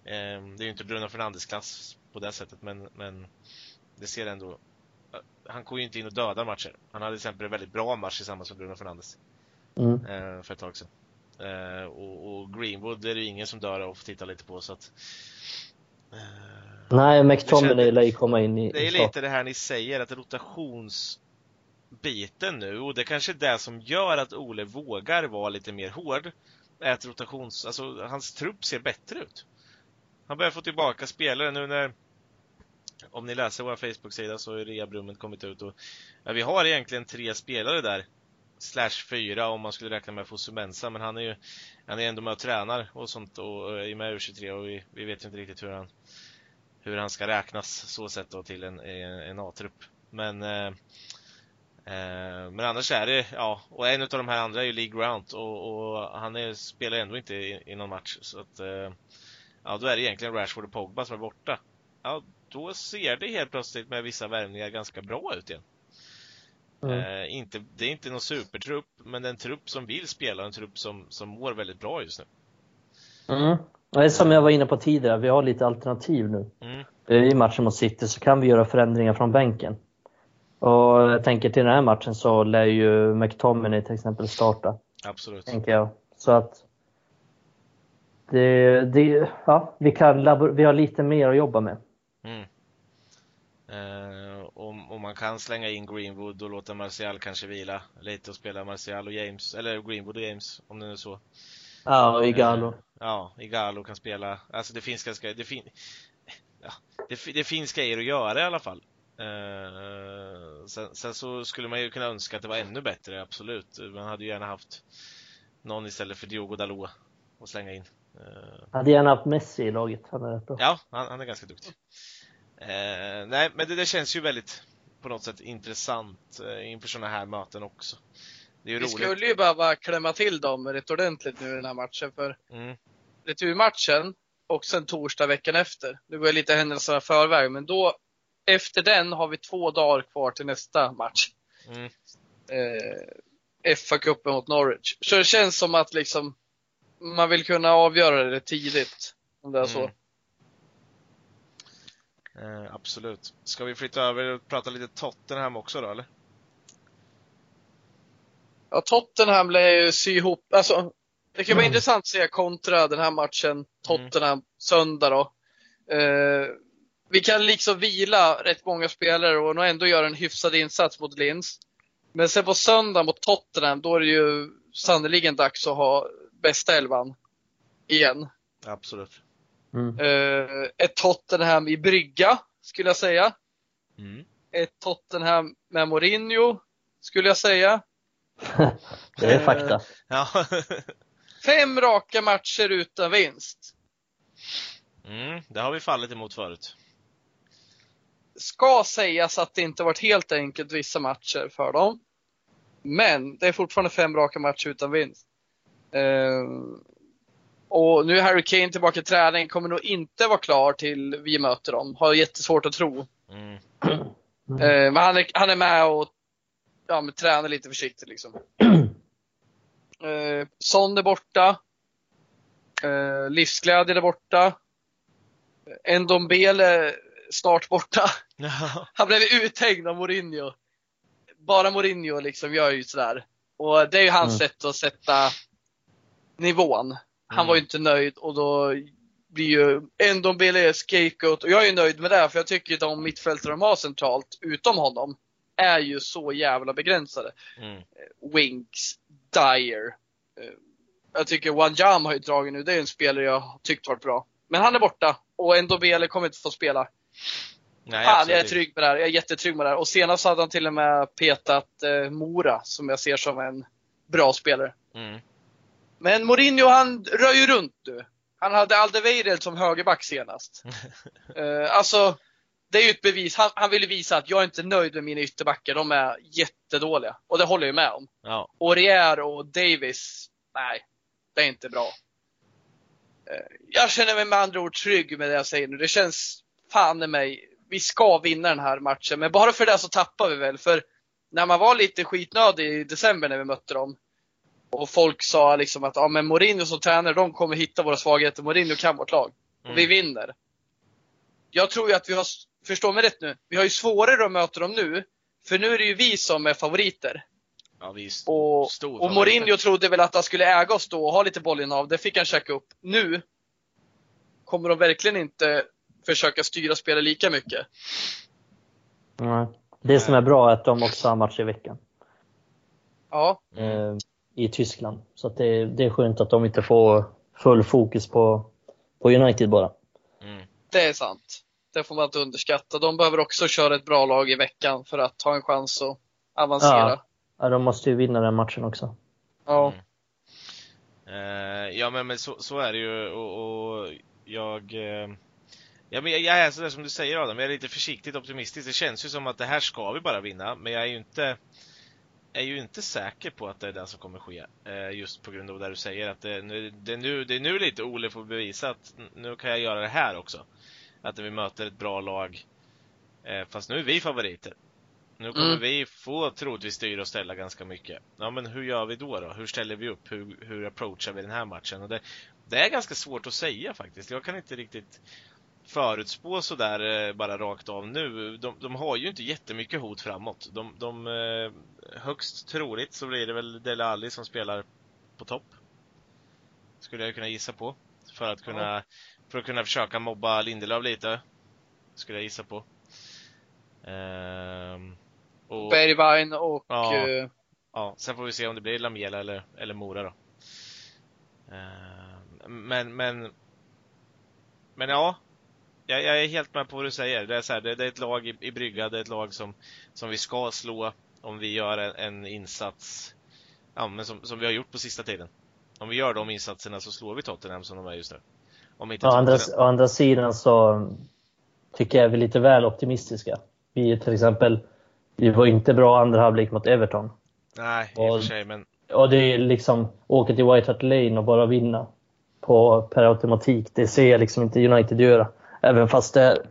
Ehm, det är ju inte Bruno Fernandes klass på det sättet men, men det ser ändå eh, han går ju inte in och dödar matcher. Han hade till exempel en väldigt bra match tillsammans med Bruno Fernandes. Mm. Ehm, för ett tag sedan. Ehm, och, Greenwood är det ju ingen som dör av att titta lite på så att Nej, McTominay lär ju komma in i Det är lite det här ni säger, att rotations biten nu och det kanske är det som gör att Ole vågar vara lite mer hård. Är att rotations, alltså hans trupp ser bättre ut. Han börjar få tillbaka spelare nu när om ni läser vår Facebook-sida så har ju rehabrummet kommit ut och ja, vi har egentligen tre spelare där. Slash fyra om man skulle räkna med Fosumensa, men han är ju han är ändå med och tränar och sånt och är med i U23 och vi, vi vet inte riktigt hur han hur han ska räknas så sett då till en, en A-trupp. Men eh, eh, men annars är det, ja, och en av de här andra är ju Lee Grant och, och han är, spelar ändå inte i, i någon match så att eh, ja, då är det egentligen Rashford och Pogba som är borta. Ja, då ser det helt plötsligt med vissa värvningar ganska bra ut igen. Mm. Eh, inte, det är inte någon supertrupp, men det är en trupp som vill spela, en trupp som, som mår väldigt bra just nu. Mm. Det är som jag var inne på tidigare, vi har lite alternativ nu. Mm. I matchen mot City så kan vi göra förändringar från bänken. Och jag tänker till den här matchen så lär ju McTominay till exempel starta. Absolut. Tänker jag. Så att det, det, ja, vi, kan vi har lite mer att jobba med. Mm. Eh, och, och, man kan slänga in Greenwood och låta Martial kanske vila lite och spela Martial och James, eller Greenwood och James om det är så. Ja, och Igalo. Eh, ja, Igalo kan spela. Alltså det finns ganska, det, fin, ja, det, det finns grejer att göra i alla fall. Eh, sen, sen, så skulle man ju kunna önska att det var ännu bättre, absolut. Man hade ju gärna haft någon istället för Diogo Dalot att slänga in. Eh, hade gärna haft Messi i laget, han är rätt bra. Ja, han, han är ganska duktig. Eh, nej, men det, det, känns ju väldigt på något sätt intressant eh, inför sådana här möten också. Det är ju Vi roligt. skulle ju behöva klämma till dem rätt ordentligt nu i den här matchen för mm. returmatchen och sen torsdag veckan efter. Nu går jag lite händelserna förväg, men då efter den har vi två dagar kvar till nästa match. Mm. Eh, FA-cupen mot Norwich. Så det känns som att liksom man vill kunna avgöra det tidigt. Om det är så. Mm. Eh, absolut. Ska vi flytta över och prata lite Tottenham också då, eller? Ja, Tottenham lär ju sy ihop, alltså det kan vara mm. intressant att se kontra den här matchen, Tottenham, mm. söndag då. Eh, vi kan liksom vila rätt många spelare och nog ändå göra en hyfsad insats mot Linz. Men sen på söndag mot Tottenham, då är det ju sannerligen dags att ha bästa elvan igen. Absolut. Mm. Uh, ett Tottenham i brygga, skulle jag säga. Mm. Ett Tottenham med Mourinho, skulle jag säga. [laughs] det är fakta. Uh, [laughs] fem raka matcher utan vinst. Mm, det har vi fallit emot förut. Ska sägas att det inte varit helt enkelt vissa matcher för dem. Men det är fortfarande fem raka matcher utan vinst. Uh, och nu är Harry Kane tillbaka i träning, kommer nog inte vara klar till vi möter dem. Har jättesvårt att tro. Mm. Uh, men han är, han är med och ja, men tränar lite försiktigt liksom. Uh, [clears throat] Son är borta. Uh, livsglädjen är borta. Ndombele snart borta. [laughs] Han blev uthängd av Mourinho. Bara Mourinho liksom gör ju sådär. Och det är ju hans mm. sätt att sätta nivån. Han mm. var ju inte nöjd och då blir ju Ndombele scapegoat och jag är ju nöjd med det för jag tycker att de mittfältare de har centralt, utom honom, är ju så jävla begränsade. Mm. Winks, Dyer. Eh, jag tycker Wanjam har ju dragit nu, det är en spelare jag tyckt varit bra. Men han är borta och Ndombele kommer inte få spela. Nej, Fan, jag är trygg med det här. Jag är jättetrygg med det här. Och senast hade han till och med petat eh, Mora, som jag ser som en bra spelare. Mm. Men Mourinho, han rör ju runt nu. Han hade Aldeweireld som högerback senast. uh, [laughs] alltså, det är ju ett bevis. Han, han ville visa att jag är inte nöjd med mina ytterbackar. De är jättedåliga. Och det håller jag med om. Ja. Rier och Davis, nej, det är inte bra. Uh, jag känner mig med andra ord trygg med det jag säger nu. Det känns fan i mig, vi ska vinna den här matchen. Men bara för det så tappar vi väl. För när man var lite skitnödig i december när vi mötte dem, och folk sa liksom att ja, men Mourinho som tränare, de kommer hitta våra svagheter. Mourinho kan vårt lag. Och mm. vi vinner. Jag tror ju att vi har, förstå mig rätt nu, vi har ju svårare att möta dem nu. För nu är det ju vi som är favoriter. Ja, vi är st och, stor och Mourinho trodde väl att han skulle äga oss då och ha lite bollinnehav. Det fick han checka upp. Nu kommer de verkligen inte försöka styra spelet lika mycket. Nej. Det som är bra är att de också har match i veckan. Ja. Eh, I Tyskland. Så att det, det är skönt att de inte får full fokus på, på United bara. Mm. Det är sant. Det får man inte underskatta. De behöver också köra ett bra lag i veckan för att ha en chans att avancera. Ja, ja de måste ju vinna den matchen också. Ja. Mm. Eh, ja men, men så, så är det ju och, och jag eh, Ja, men jag, jag är sådär som du säger Adam, jag är lite försiktigt optimistisk. Det känns ju som att det här ska vi bara vinna, men jag är ju inte är ju inte säker på att det är det som kommer ske. Eh, just på grund av det du säger att det, nu, det, är nu, det är nu lite Ole får bevisa att nu kan jag göra det här också. Att när vi möter ett bra lag, eh, fast nu är vi favoriter. Nu kommer Mm. vi få troligtvis styra och ställa ganska mycket. Ja men hur gör vi då? då? Hur ställer vi upp? Hur, hur approachar vi den här matchen? Och det, det är ganska svårt att säga faktiskt. Jag kan inte riktigt förutspå sådär eh, bara rakt av nu. De, de har ju inte jättemycket hot framåt. De, de, eh, högst troligt så blir det väl Dele Alli som spelar på topp. Skulle jag kunna gissa på. För att kunna, för att kunna försöka mobba Lindelöf lite. Skulle jag gissa på. Ehm, och, Bergwijn och Ja. eh, ja, sen får vi se om det blir Lamela eller, eller Mora då. Ehm, men, men, men ja. Jag, jag är helt med på vad du säger. Det är, så här, det, det är ett lag i, i brygga, det är ett lag som, som vi ska slå om vi gör en, en insats ja, men som, som vi har gjort på sista tiden. Om vi gör de insatserna så slår vi Tottenham som de är just nu. Om inte Å andra, å andra sidan så tycker jag vi är lite väl optimistiska. Vi till exempel, vi var inte bra andra halvlek mot Everton. Nej, i och Och- för sig, men Och det är liksom, åka till White Hart Lane och bara vinna på, per automatik. Det ser jag liksom inte United göra. Även fast, det,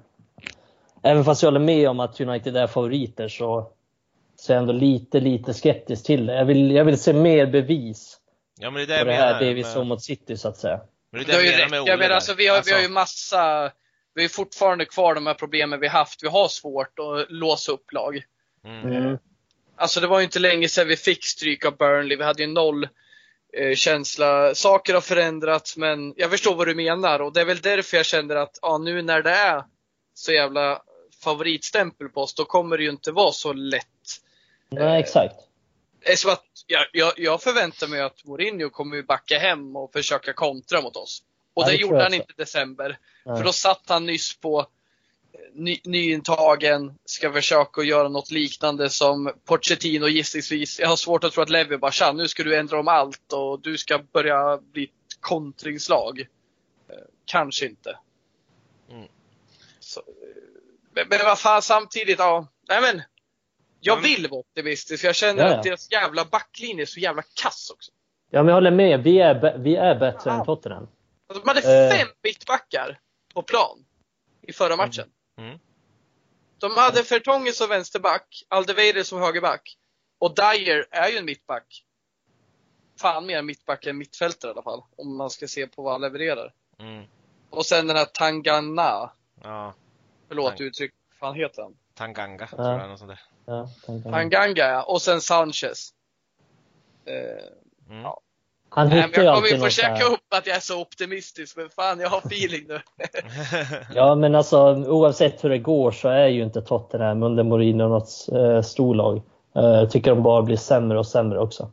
även fast jag håller med om att United är favoriter så, så är jag ändå lite, lite skeptisk till det. Jag vill, jag vill se mer bevis ja, men det är det på det här, det vi såg mot City så att säga. Men det det är har det ju jag menar räckt. med Jag Ole menar, där. alltså, vi, har, vi har ju massa, vi har fortfarande kvar de här problemen vi haft. Vi har svårt att låsa upp lag. mm. Mm. Alltså det var ju inte länge sedan vi fick stryk av Burnley. Vi hade ju noll känsla. Saker har förändrats men jag förstår vad du menar och det är väl därför jag känner att ja, nu när det är så jävla favoritstämpel på oss, då kommer det ju inte vara så lätt. Nej, exakt. Det är som att jag, jag, jag förväntar mig att Mourinho kommer backa hem och försöka kontra mot oss. Och Ja, det, gjorde han inte i december. Nej. För då satt han nyss på eh, ny, nyintagen, ska försöka göra något liknande som Pochettino gissningsvis. Jag har svårt att tro att Levi bara tja, nu ska du ändra om allt och du ska börja bli ett kontringslag. Eh, Kanske inte. Mm. Så, eh, men, men vad fan samtidigt, ja. Nej men. Jag vill vara optimistisk jag känner Ja, ja. att deras jävla backlinje är så jävla kass också. Ja, men jag håller med. Vi är, vi är bättre än Tottenham. Alltså, De hade Eh. fem mittbackar på plan i förra matchen. Mm. De hade Fertongen som vänsterback, Aldeweireld som högerback. Och Dyer är ju en mittback. Fan mer mittback än mittfältare i alla fall. Om man ska se på vad han levererar. Mm. Och sen den här Tangana. Ja, Förlåt Tang- uttryck. Vad fan heter han? Tanganga, Ja. tror jag, något sånt där. Ja, om- Tanganga ja. Och sen Sanchez. Eh, Mm. Ja. Han nej, men hittar jag kommer ju försöka här. upp att jag är så optimistisk. Men fan, jag har feeling nu. [laughs] Ja, men alltså oavsett hur det går så är ju inte Tottenham under Mourinho något eh, storlag. Eh, jag tycker de bara blir sämre och sämre också.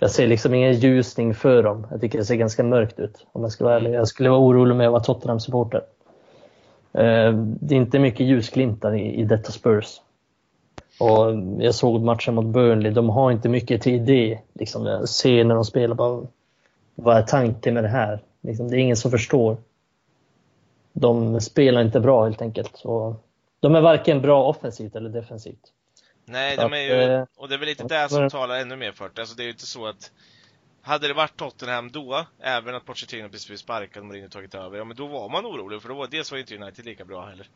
Jag ser liksom ingen ljusning för dem. Jag tycker det ser ganska mörkt ut om jag ska vara ärlig. Jag skulle vara orolig med att vara Tottenham-supporter. Eh, det är inte mycket ljusglimtar i, i detta Spurs. Och jag såg matchen mot Burnley. De har inte mycket till idé. Liksom, jag ser när de spelar bara, vad är tanken med det här? Liksom, det är ingen som förstår de spelar inte bra helt enkelt. Och de är varken bra offensivt eller defensivt. Nej, de är ju, eh, och det är väl lite det som talar ännu mer för det. Alltså det är ju inte så att hade det varit Tottenham då, även att Pochettino precis blivit sparkad och Mourinho tagit över, ja men då var man orolig för då var dels var inte United lika bra heller.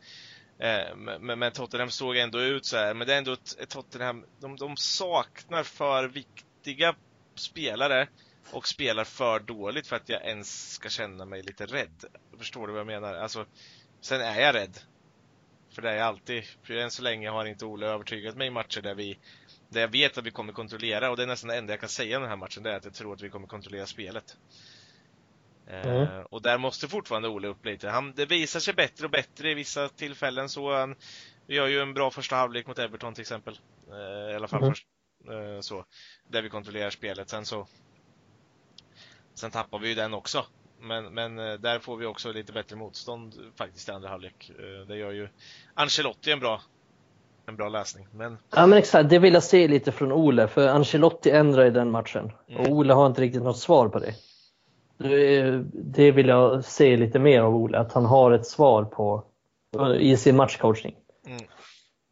Eh, men, men- Tottenham såg ändå ut så här. men det är ändå ett, ett Tottenham, de, de saknar för viktiga spelare och spelar för dåligt för att jag ens ska känna mig lite rädd. Förstår du vad jag menar? Alltså, sen är jag rädd. För det är jag alltid. För än så länge har inte Ole övertygat mig i matcher där vi där jag vet att vi kommer kontrollera och det är nästan det enda jag kan säga om den här matchen, det är att jag tror att vi kommer kontrollera spelet. Mm. Eh, och där måste fortfarande Ole upp lite. Han, det visar sig bättre och bättre i vissa tillfällen så han Vi gör ju en bra första halvlek mot Everton till exempel. Eh, I alla fall mm. först, eh, så. Där vi kontrollerar spelet. Sen så Sen tappar vi ju den också. Men, men där får vi också lite bättre motstånd faktiskt i andra halvlek. Det gör ju Ancelotti en bra, en bra läsning. Men... Ja men exakt, det vill jag se lite från Ole. För Ancelotti ändrar i den matchen. Mm. Och Ole har inte riktigt något svar på det. Det vill jag se lite mer av Ole, att han har ett svar på i sin matchcoachning.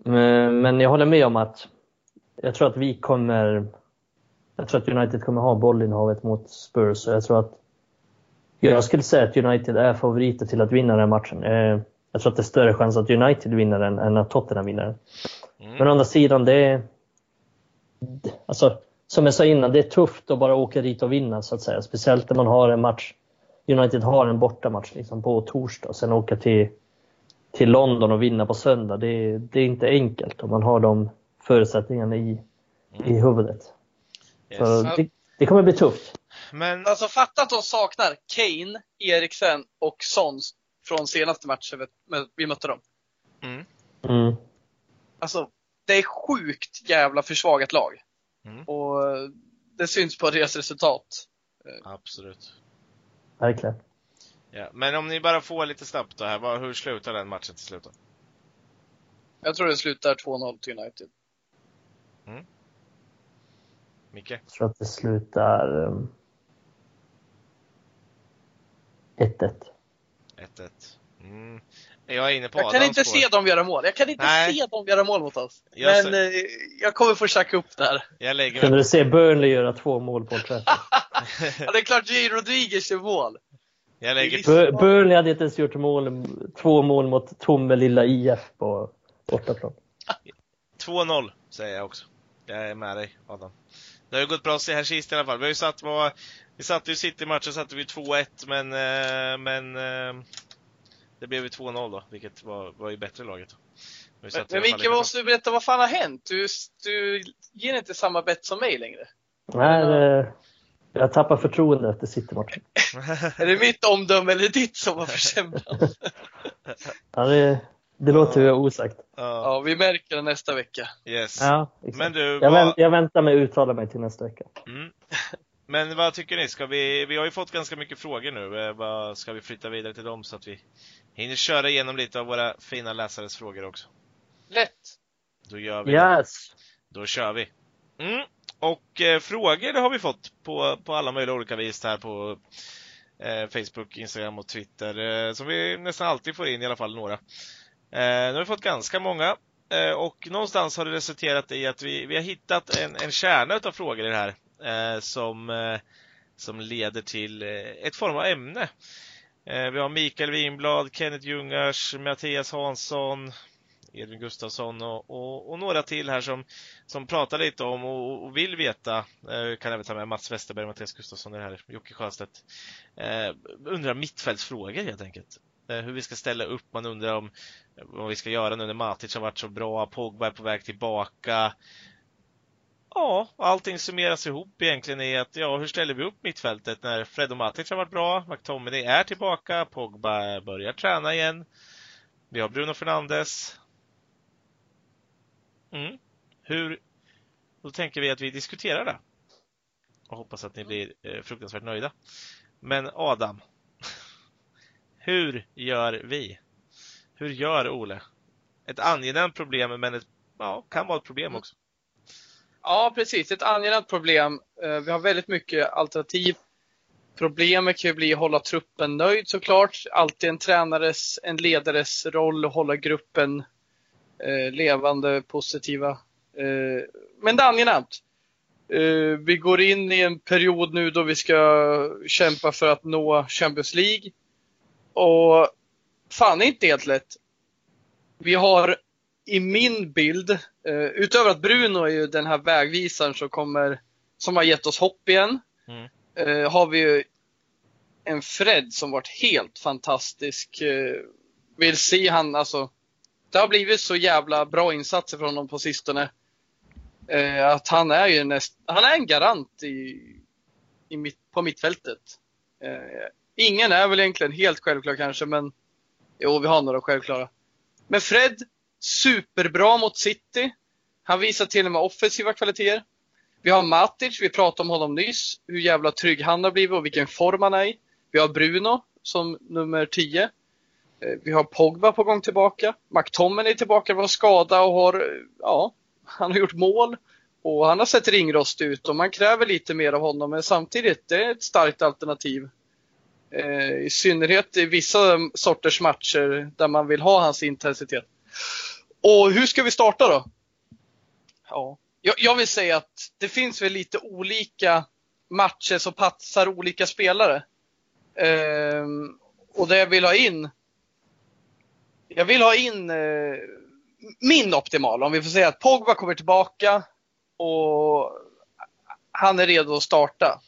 Mm. Men jag håller med om att jag tror att vi kommer jag tror att United kommer ha bollinnehavet mot Spurs jag tror att jag skulle säga att United är favoriter till att vinna den här matchen. Eh, jag tror att det är större chans att United vinner den än att Tottenham vinner den. Mm. Men å andra sidan, det är... Alltså, som jag sa innan, det är tufft att bara åka dit och vinna så att säga. Speciellt när man har en match. United har en bortamatch liksom på torsdag och sen åka till, till London och vinna på söndag. Det, det är inte enkelt om man har de förutsättningarna i, mm. i huvudet. Yes. Så det, det, kommer bli tufft. Men... Alltså fatta att de saknar Kane, Eriksen och Son från senaste matchen vi mötte dem. Mm. Mm. Alltså, det är sjukt jävla försvagat lag. Mm. Och det syns på deras resultat. Absolut. Verkligen. Ja, men om ni bara får lite snabbt då här, hur slutar den matchen till slut då? Jag tror det slutar 2-0 till United. Mm. Micke? Jag tror att det slutar 1-1. Um, 1-1. Mm. Jag är inne på Jag kan inte spår. se dem göra mål. Jag kan inte Nej. se dem göra mål mot oss. Jag men ser... eh, jag kommer få tjacka upp där. Jag lägger Kunde du se Burnley göra två mål på Trafford? [laughs] ja, det är klart J. Rodriguez gör mål. Jag lägger... Burnley hade inte ens gjort mål, två mål mot Tomme lilla IF på bortaplan. 2-0 säger jag också. Jag är med dig Adam. Det har ju gått bra här sist i alla fall. Vi har ju satt, vi satte ju City-matchen satte vi 2-1 men, eh, men eh, det blev ju 2-0 då, vilket var, var ju bättre laget. Men, men Micke, måste du berätta vad fan har hänt? Du, du ger inte samma bett som mig längre. Nej, det, jag tappar förtroende efter City-matchen. [laughs] är det mitt omdöme eller ditt som har försämrats? ja, det, det låter ju osagt. Ja, vi märker det nästa vecka. Yes. Ja, Men du, jag, vad... jag väntar med att uttala mig till nästa vecka. Mm. Men vad tycker ni? Ska vi, vi har ju fått ganska mycket frågor nu. Eh, vad ska vi flytta vidare till dem så att vi hinner köra igenom lite av våra fina läsares frågor också? Lätt! Då gör vi yes. det. Då kör vi. Mm. Och eh, frågor det har vi fått på, på alla möjliga olika vis här på eh, Facebook, Instagram och Twitter. Eh, som vi nästan alltid får in i alla fall några. Eh, nu har vi fått ganska många eh, och någonstans har det resulterat i att vi, vi har hittat en, en kärna av frågor i det här Eh, som, eh, som leder till eh, ett form av ämne. Eh, vi har Mikael Winblad, Kenneth Ljungars, Mattias Hansson, Edvin Gustafsson och, och, och, några till här som, som pratar lite om och, och vill veta. Eh, kan även ta med Mats Westerberg och Mattias Gustafsson det här, Jocke Sjöstedt. Eh, undrar mittfältsfrågor helt enkelt. Eh, hur vi ska ställa upp. Man undrar om eh, vad vi ska göra nu när Matic har varit så bra. Pogba är på väg tillbaka. Ja, allting summeras ihop egentligen i att, ja, hur ställer vi upp mittfältet när Fred och Matic har varit bra, McTominay är tillbaka, Pogba börjar träna igen. Vi har Bruno Fernandes. Mm. Hur, då tänker vi att vi diskuterar det. Och hoppas att ni blir eh, fruktansvärt nöjda. Men Adam, [laughs] hur gör vi? Hur gör Ole? Ett angenämt problem, men ett, ja, kan vara ett problem mm. också. Ja, precis. Ett angenämt problem. Eh, vi har väldigt mycket alternativ. Problemet kan ju bli att hålla truppen nöjd såklart. Alltid en tränares, en ledares roll att hålla gruppen eh, levande, positiva. Eh, men det är angenämt. Eh, vi går in i en period nu då vi ska kämpa för att nå Champions League. Och fan, det är inte helt lätt. Vi har i min bild, eh, utöver att Bruno är ju den här vägvisaren som kommer, som har gett oss hopp igen, mm. eh, har vi ju en Fred som varit helt fantastisk. Eh, vill se han, alltså, det har blivit så jävla bra insatser från honom på sistone. Att han är ju näst, han är en garant i, i mitt, på mittfältet. Ingen är väl egentligen helt självklar kanske, men jo, vi har några självklara. Men Fred, superbra mot City. Han visar till och med offensiva kvaliteter. Vi har Matic, vi pratade om honom nyss, hur jävla trygg han har blivit och vilken form han är i. Vi har Bruno som nummer 10. Eh, vi har Pogba på gång tillbaka. McTominay är tillbaka från skada och har, ja, han har gjort mål. Och han har sett ringrostig ut och man kräver lite mer av honom men samtidigt, det är ett starkt alternativ. Eh, I synnerhet i vissa sorters matcher där man vill ha hans intensitet. Och hur ska vi starta då? Ja, jag, jag vill säga att det finns väl lite olika matcher som passar olika spelare. Ehm, och det jag vill ha in jag vill ha in eh, min optimala, om vi får säga att Pogba kommer tillbaka och han är redo att starta.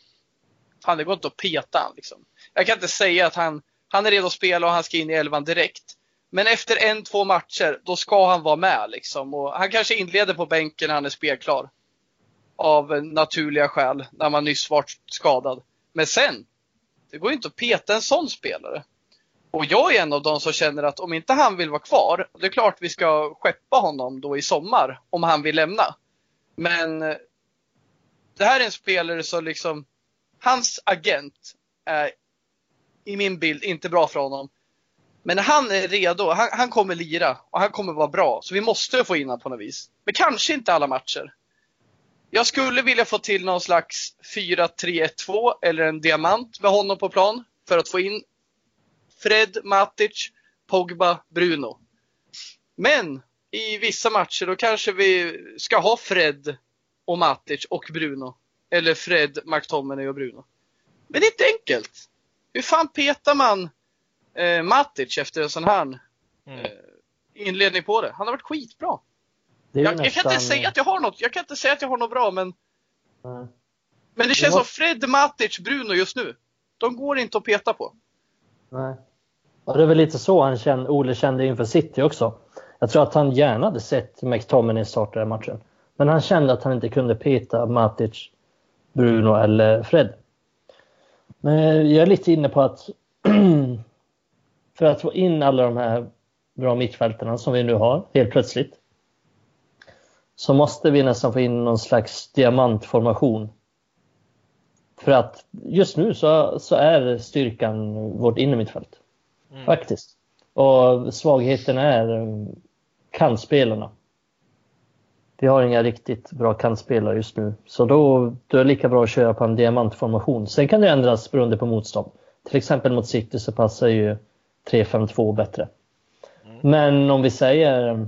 Han, det går inte att peta han liksom. Jag kan inte säga att han, han är redo att spela och han ska in i elvan direkt. Men efter en, två matcher, då ska han vara med liksom. Och han kanske inleder på bänken när han är spelklar. Av naturliga skäl, när man nyss varit skadad. Men sen, det går ju inte att peta en sån spelare. Och jag är en av de som känner att om inte han vill vara kvar, det är klart vi ska skeppa honom då i sommar, om han vill lämna. Men det här är en spelare som liksom, hans agent är i min bild inte bra för honom. Men när han är redo, han, han kommer lira och han kommer vara bra. Så vi måste få in honom på något vis. Men kanske inte alla matcher. Jag skulle vilja få till någon slags 4-3-1-2 eller en diamant med honom på plan för att få in Fred, Matic, Pogba, Bruno. Men i vissa matcher då kanske vi ska ha Fred och Matic och Bruno. Eller Fred, McTominay och Bruno. Men det är inte enkelt. Hur fan petar man eh, Matic efter en sån här mm. eh, inledning på det? Han har varit skitbra. Jag, nästan... jag, kan inte säga att jag har något, jag kan inte säga att jag har något bra men mm. Men det känns det var... som Fred, Matic, Bruno just nu. De går inte att peta på. Nej. Och det är väl lite så han kände, Ole kände inför City också. Jag tror att han gärna hade sett McTominay starta den matchen. Men han kände att han inte kunde peta Matic, Bruno eller Fred. Men jag är lite inne på att för att få in alla de här bra mittfältarna som vi nu har helt plötsligt så måste vi nästan få in någon slags diamantformation. För att just nu så, så är styrkan vårt innermittfält. Mm. Faktiskt. Och svagheten är kantspelarna. Vi har inga riktigt bra kantspelare just nu. Så då, då är det lika bra att köra på en diamantformation. Sen kan det ändras beroende på motstånd. Till exempel mot City så passar ju 3-5-2 bättre. Mm. Men om vi säger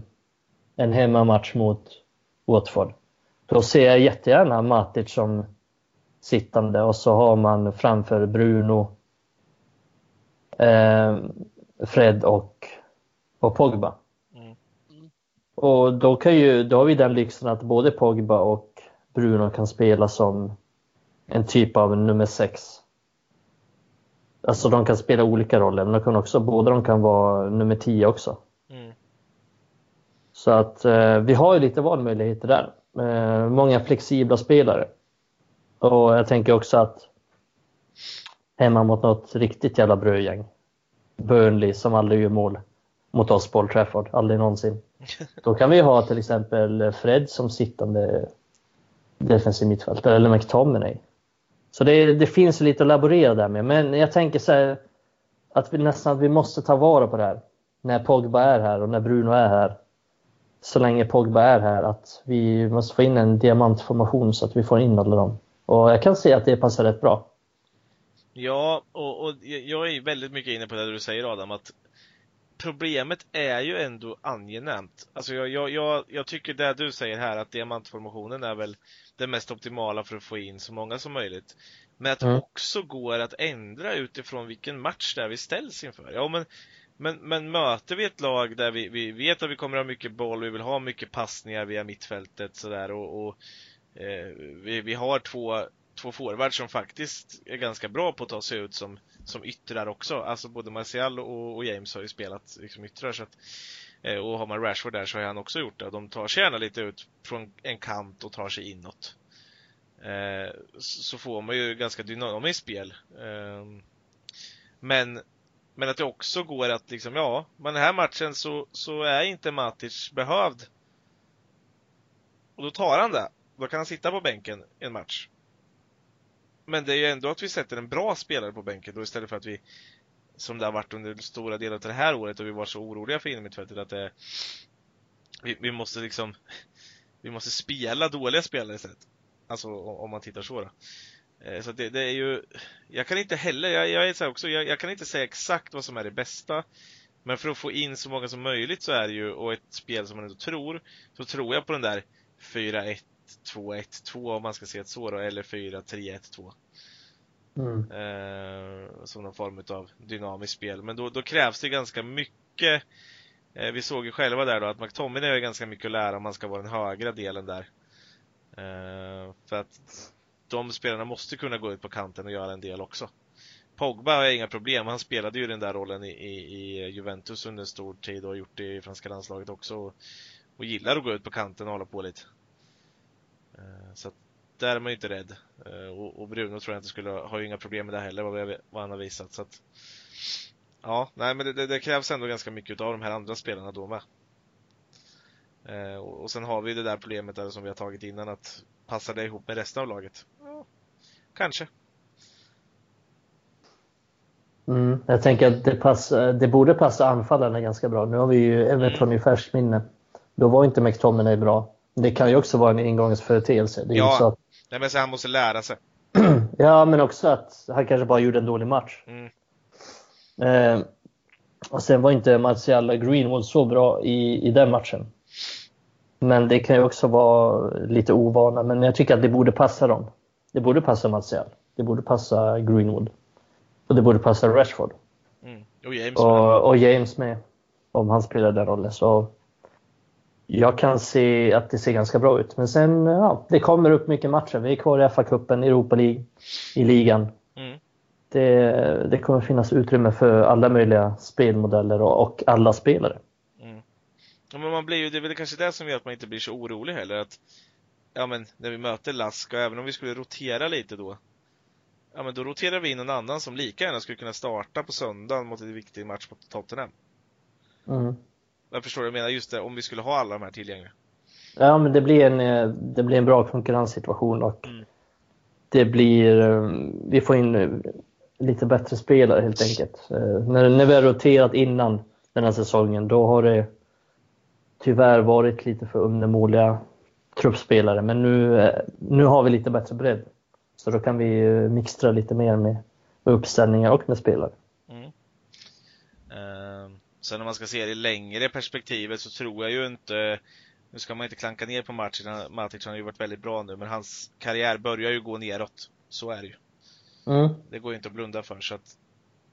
en hemmamatch mot Watford. Då ser jag jättegärna Matic som sittande och så har man framför Bruno, eh, Fred och, och Pogba. Mm. Och då, kan ju, då har vi den lyxen att både Pogba och Bruno kan spela som en typ av nummer sex. Alltså de kan spela olika roller, men de kan också, båda de kan vara nummer tio också. Mm. Så att eh, vi har ju lite valmöjligheter där. Eh, många flexibla spelare. Och jag tänker också att hemma mot något riktigt jävla brödgäng. Burnley som aldrig gör mål mot oss på Old Trafford, aldrig någonsin. [laughs] Då kan vi ha till exempel Fred som sittande defensiv mittfältare eller McTominay. Så det, det, finns lite att laborera där med. Men jag tänker så här, att vi nästan att vi måste ta vara på det här. När Pogba är här och när Bruno är här. Så länge Pogba är här, att vi måste få in en diamantformation så att vi får in alla dem. Och jag kan se att det passar rätt bra. Ja, och, och jag är väldigt mycket inne på det du säger Adam, att problemet är ju ändå angenämt. Alltså jag, jag, jag, jag tycker det du säger här, att diamantformationen är väl det mest optimala för att få in så många som möjligt. Men att mm. också går att ändra utifrån vilken match det är vi ställs inför. Ja, men, men, men möter vi ett lag där vi, vi vet att vi kommer att ha mycket boll, vi vill ha mycket passningar via mittfältet sådär och, och eh, vi, vi har två två forwards som faktiskt är ganska bra på att ta sig ut som, som yttrar också. Alltså både Martial och, och James har ju spelat liksom yttrar så att, eh, och har man Rashford där så har han också gjort det. De tar sig gärna lite ut från en kant och tar sig inåt. Eh, så får man ju ganska dynamiskt spel. Eh, men Men att det också går att liksom, ja, men den här matchen så, så är inte Matic behövd. Och då tar han det. Då kan han sitta på bänken en match. Men det är ju ändå att vi sätter en bra spelare på bänken då istället för att vi, som det har varit under stora delar av det här året och vi var så oroliga för innermittfältet att det, vi, vi måste liksom, vi måste spela dåliga spelare istället. Alltså om man tittar så då. Eh, så det, det, är ju, jag kan inte heller, jag, jag är så också, jag, jag, kan inte säga exakt vad som är det bästa. Men för att få in så många som möjligt så är det ju, och ett spel som man ändå tror, så tror jag på den där 4-1, 2-1, 2 om man ska se det så då, eller 4-3-1, 2. Mm. Eh, som någon form av dynamiskt spel. Men då, då krävs det ganska mycket. Eh, vi såg ju själva där då att McTominay har ganska mycket att lära om man ska vara den högra delen där. Eh, för att de spelarna måste kunna gå ut på kanten och göra en del också. Pogba har inga problem, han spelade ju den där rollen i, i, i Juventus under en stor tid och har gjort det i franska landslaget också. Och, och gillar att gå ut på kanten och hålla på lite. Eh, så där är man ju inte rädd. Eh, och, Bruno tror jag inte skulle, ju inga problem med det heller, vad, han har visat. Så att, ja, nej men det, det, krävs ändå ganska mycket av de här andra spelarna då med. Eh, och, och sen har vi det där problemet där som vi har tagit innan att passar det ihop med resten av laget? Ja, kanske. Mm, jag tänker att det, pass, det borde passa anfallarna ganska bra. Nu har vi ju Everton mm. i färskt minne. Då var inte McTominay bra. Det kan ju också vara en ingångsföreteelse. Det är ja, så att... Nej, men så han måste lära sig. [clears throat] ja, men också att han kanske bara gjorde en dålig match. Mm. Eh, och sen var inte Martial Greenwood så bra i, i den matchen. Men det kan ju också vara lite ovana. Men jag tycker att det borde passa dem. Det borde passa Martial. Det borde passa Greenwood. Och det borde passa Rashford. Mm. Och, James och, och, James med. Om han spelar den rollen. Så jag kan se att det ser ganska bra ut. Men sen, ja, det kommer upp mycket matcher. Vi är kvar i FA-cupen, Europa League, i ligan. Mm. Det, det kommer finnas utrymme för alla möjliga spelmodeller och, och alla spelare. Ja, men man blir ju, det är väl kanske det som gör att man inte blir så orolig heller. Att, ja, men när vi möter Lask och även om vi skulle rotera lite då. Ja, men då roterar vi in en annan som lika gärna skulle kunna starta på söndagen mot en viktig match mot Tottenham. Mm. Jag förstår jag menar, just det, om vi skulle ha alla de här tillgängliga. Ja, men det blir en, eh, det blir en bra konkurrenssituation och mm. det blir, eh, vi får in eh, lite bättre spelare helt enkelt. När, när vi har roterat innan den här säsongen, då har det tyvärr varit lite för undermåliga truppspelare. Men nu, nu har vi lite bättre bredd. Så då kan vi mixtra lite mer med, med uppställningar och med spelare. Sen om man ska se det i längre perspektivet så tror jag ju inte nu ska man inte klanka ner på Matic, Matic har ju varit väldigt bra nu, men hans karriär börjar ju gå neråt. Så är det ju. Mm. Det går ju inte att blunda för, så att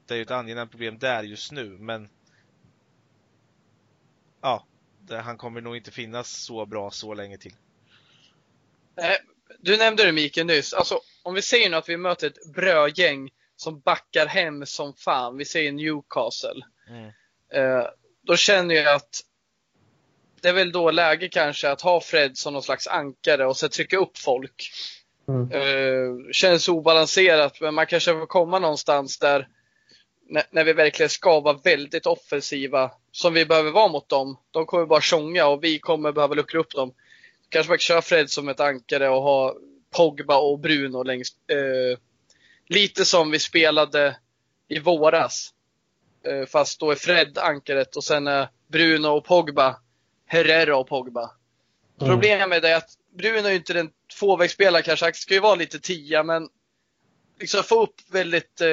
det är ju ett angenämt problem där just nu, men ja, han kommer nog inte finnas så bra så länge till. Du nämnde det Mikael nyss. Alltså, om vi säger nu att vi möter ett brödgäng som backar hem som fan. Vi säger Newcastle. Mm. Eh, då känner jag att det är väl då läge kanske att ha Fred som någon slags ankare och så trycka upp folk. Mm. Eh, känns obalanserat men man kanske får komma någonstans där när, när, vi verkligen ska vara väldigt offensiva, som vi behöver vara mot dem. De kommer bara tjonga och vi kommer behöva luckra upp dem. Kanske man kan köra Fred som ett ankare och ha Pogba och Bruno längst. Eh, lite som vi spelade i våras. Eh, fast då är Fred ankaret och sen är Bruno och Pogba Herrera och Pogba. Mm. Problemet är att Bruno är inte den tvåvägsspelare kanske, han ska ju vara lite tia men liksom få upp väldigt eh,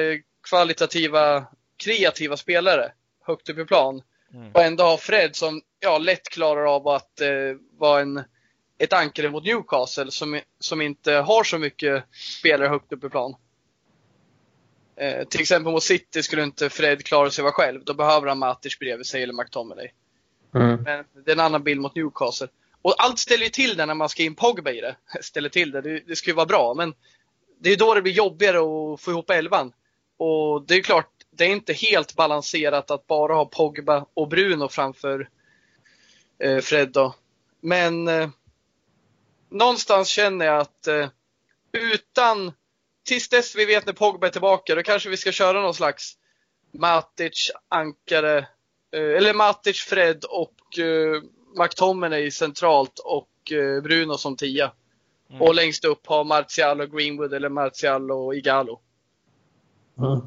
kvalitativa, kreativa spelare högt upp i plan. Mm. Och ändå ha Fred som ja, lätt klarar av att eh, vara en, ett ankare mot Newcastle som, som inte har så mycket spelare högt upp i plan. Eh, till exempel mot City skulle inte Fred klara sig vara själv. Då behöver han Matic bredvid sig eller McTominay. Mm. Men det är en annan bild mot Newcastle. Och allt ställer ju till det när man ska in Pogba i det. [laughs] Ställer till det. Det, det ska ju vara bra. Men det är då det blir jobbigare att få ihop elvan. Och det är klart, det är inte helt balanserat att bara ha Pogba och Bruno framför eh, Fred då. Men eh, någonstans känner jag att eh, utan, tills dess vi vet när Pogba är tillbaka, då kanske vi ska köra någon slags Matic, Ankare, eh, eller Matic, Fred och eh, McTominay centralt och eh, Bruno som tia. Mm. Och längst upp har Martial och Greenwood eller Martial och Igalo. Mm.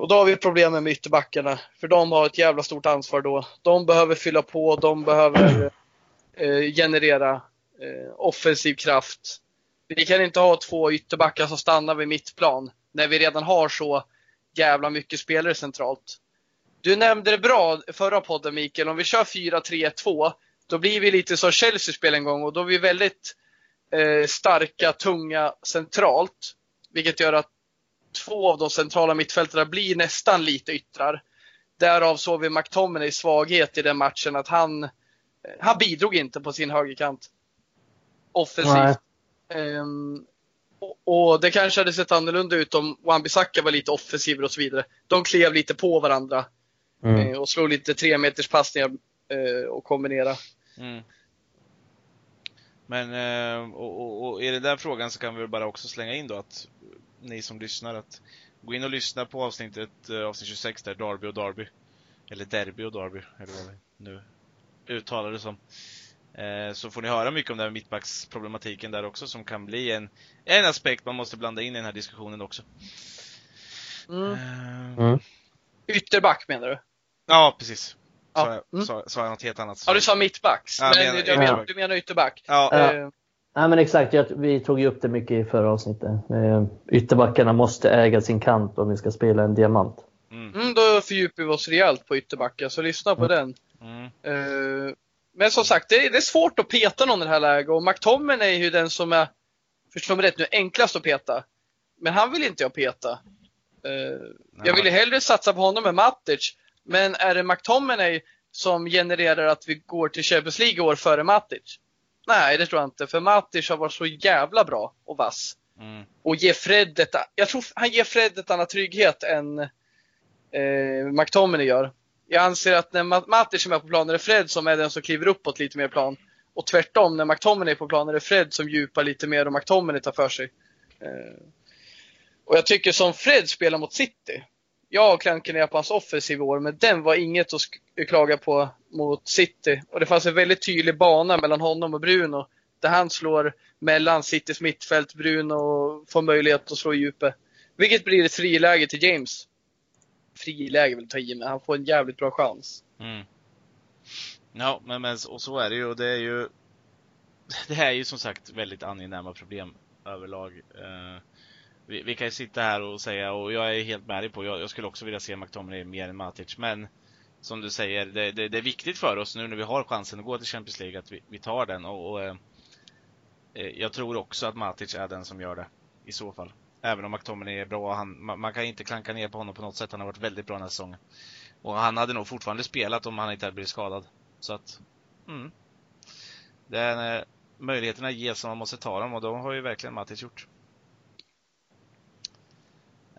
Och då har vi problemen med ytterbackarna, för de har ett jävla stort ansvar då. De behöver fylla på, de behöver eh, generera eh, offensiv kraft. Vi kan inte ha två ytterbackar som stannar vid mittplan när vi redan har så jävla mycket spelare centralt. Du nämnde det bra förra podden Mikael, om vi kör 4-3-2 då blir vi lite som Chelsea spelade en gång och då är vi väldigt eh, starka, tunga centralt. Vilket gör att två av de centrala mittfältarna blir nästan lite yttrar. Därav såg vi McTominay svaghet i den matchen, att han, eh, han bidrog inte på sin högerkant. Offensivt. Um, och, och, det kanske hade sett annorlunda ut om Wan-Bissaka var lite offensivare och så vidare. De klev lite på varandra mm. uh, och slog lite tre meters passningar uh, och kombinera. Mm. Men, uh, och, och, och, i den där frågan så kan vi bara också slänga in då att ni som lyssnar att gå in och lyssna på avsnittet, uh, avsnitt 26 där, Darby och Darby. Eller Derby och Darby, eller vad vi nu uttalar det som. Uh, så får ni höra mycket om det här mittbacksproblematiken där också som kan bli en, en aspekt man måste blanda in i den här diskussionen också. Mm. Uh, mm. Ytterback menar du? Ja, precis. Sa, ja. mm. sa, sa jag något helt annat? Så. Ja, du sa mittbacks. Ja, men menar, du, menar, du menar ytterback? Ja. Nej men exakt, vi tog ju upp det mycket i förra avsnittet. Eh, ytterbackarna måste äga sin kant om vi ska spela en diamant. Mm. Mm, då fördjupar vi oss rejält på ytterbackar, så lyssna på mm. den. Mm. Uh, men som sagt, det är, det är, svårt att peta någon i det här läget och McTominay är ju den som är, förstå mig rätt nu, enklast att peta. Men han vill inte jag peta. Uh, jag ville hellre satsa på honom än Matic. Men är det McTominay som genererar att vi går till Champions League år före Matic? Nej, det tror jag inte. För Matic har varit så jävla bra och vass. Mm. Och ger Fred ett, jag tror han ger Fred ett annat trygghet än eh, McTominay gör. Jag anser att när Matic är med på plan är det Fred som är den som kliver uppåt lite mer plan. Och tvärtom, när McTominay är på plan är det Fred som djupar lite mer och McTominay tar för sig. Eh, och jag tycker som Fred spelar mot City, jag har klanken ner på hans offensiv i år, men den var inget att klaga på mot City. Och det fanns en väldigt tydlig bana mellan honom och Bruno. Där han slår mellan Citys mittfält, Bruno får möjlighet att slå i djupet. Vilket blir ett friläge till James. Friläge vill ta i, men han får en jävligt bra chans. Mm. Ja, men, men och så är det ju. Det är ju [laughs] det här är ju som sagt väldigt angenäma problem överlag. Eh, vi, vi, kan ju sitta här och säga, och jag är helt med dig på, jag, jag skulle också vilja se McTominay mer än Matic, men som du säger, det, det, det, är viktigt för oss nu när vi har chansen att gå till Champions League att vi, vi tar den och, och eh, eh jag tror också att Matic är den som gör det i så fall. Även om McTominay är bra, han, man, man, kan inte klanka ner på honom på något sätt. Han har varit väldigt bra den här säsongen. Och han hade nog fortfarande spelat om han inte hade blivit skadad. Så att, mm. Det är, eh, möjligheterna ges som man måste ta dem och de har ju verkligen Mattis gjort.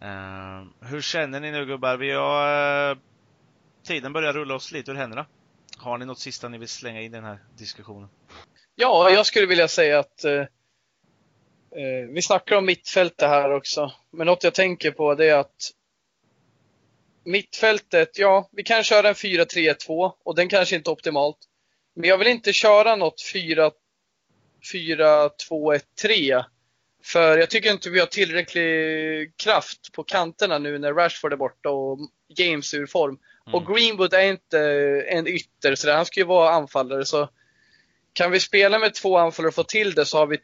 Uh, hur känner ni nu gubbar? Vi har, uh, tiden börjar rulla oss lite ur händerna. Har ni något sista ni vill slänga in i den här diskussionen? Ja, jag skulle vilja säga att uh, vi snackar om mittfältet här också. Men något jag tänker på det är att mittfältet, ja, vi kan köra en 4-3-2 och den kanske inte är optimalt. Men jag vill inte köra något 4-2-1-3 för jag tycker inte vi har tillräcklig kraft på kanterna nu när Rashford är borta och James är ur form. Mm. Och Greenwood är inte en ytter, så han ska ju vara anfallare. Så kan vi spela med två anfallare och få till det så har vi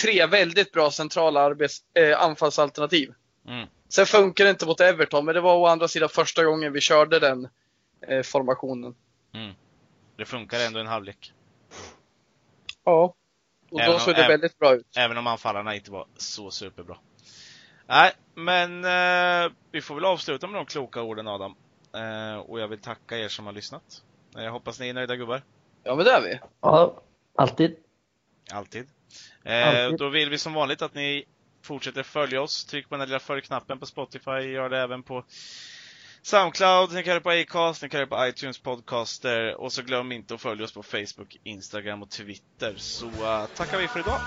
tre väldigt bra centrala arbets, äh, anfallsalternativ. Mm. Sen funkar det inte mot Everton, men det var å andra sidan första gången vi körde den eh, formationen. Mm. Det funkar ändå en halvlek. Ja. Och även då såg det väldigt bra ut. Även om anfallarna inte var så superbra. Nej, men eh, vi får väl avsluta med de kloka orden Adam. Eh, och jag vill tacka er som har lyssnat. Eh, jag hoppas ni är nöjda gubbar. Ja, men det är vi. Ja, alltid. Alltid. Eh. Då vill vi som vanligt att ni fortsätter följa oss. Tryck på den lilla följ-knappen på Spotify. Gör det även på Soundcloud, ni kan höra på Acast, ni kan höra på iTunes Podcaster och så glöm inte att följa oss på Facebook, Instagram och Twitter. Så uh, tackar vi för idag!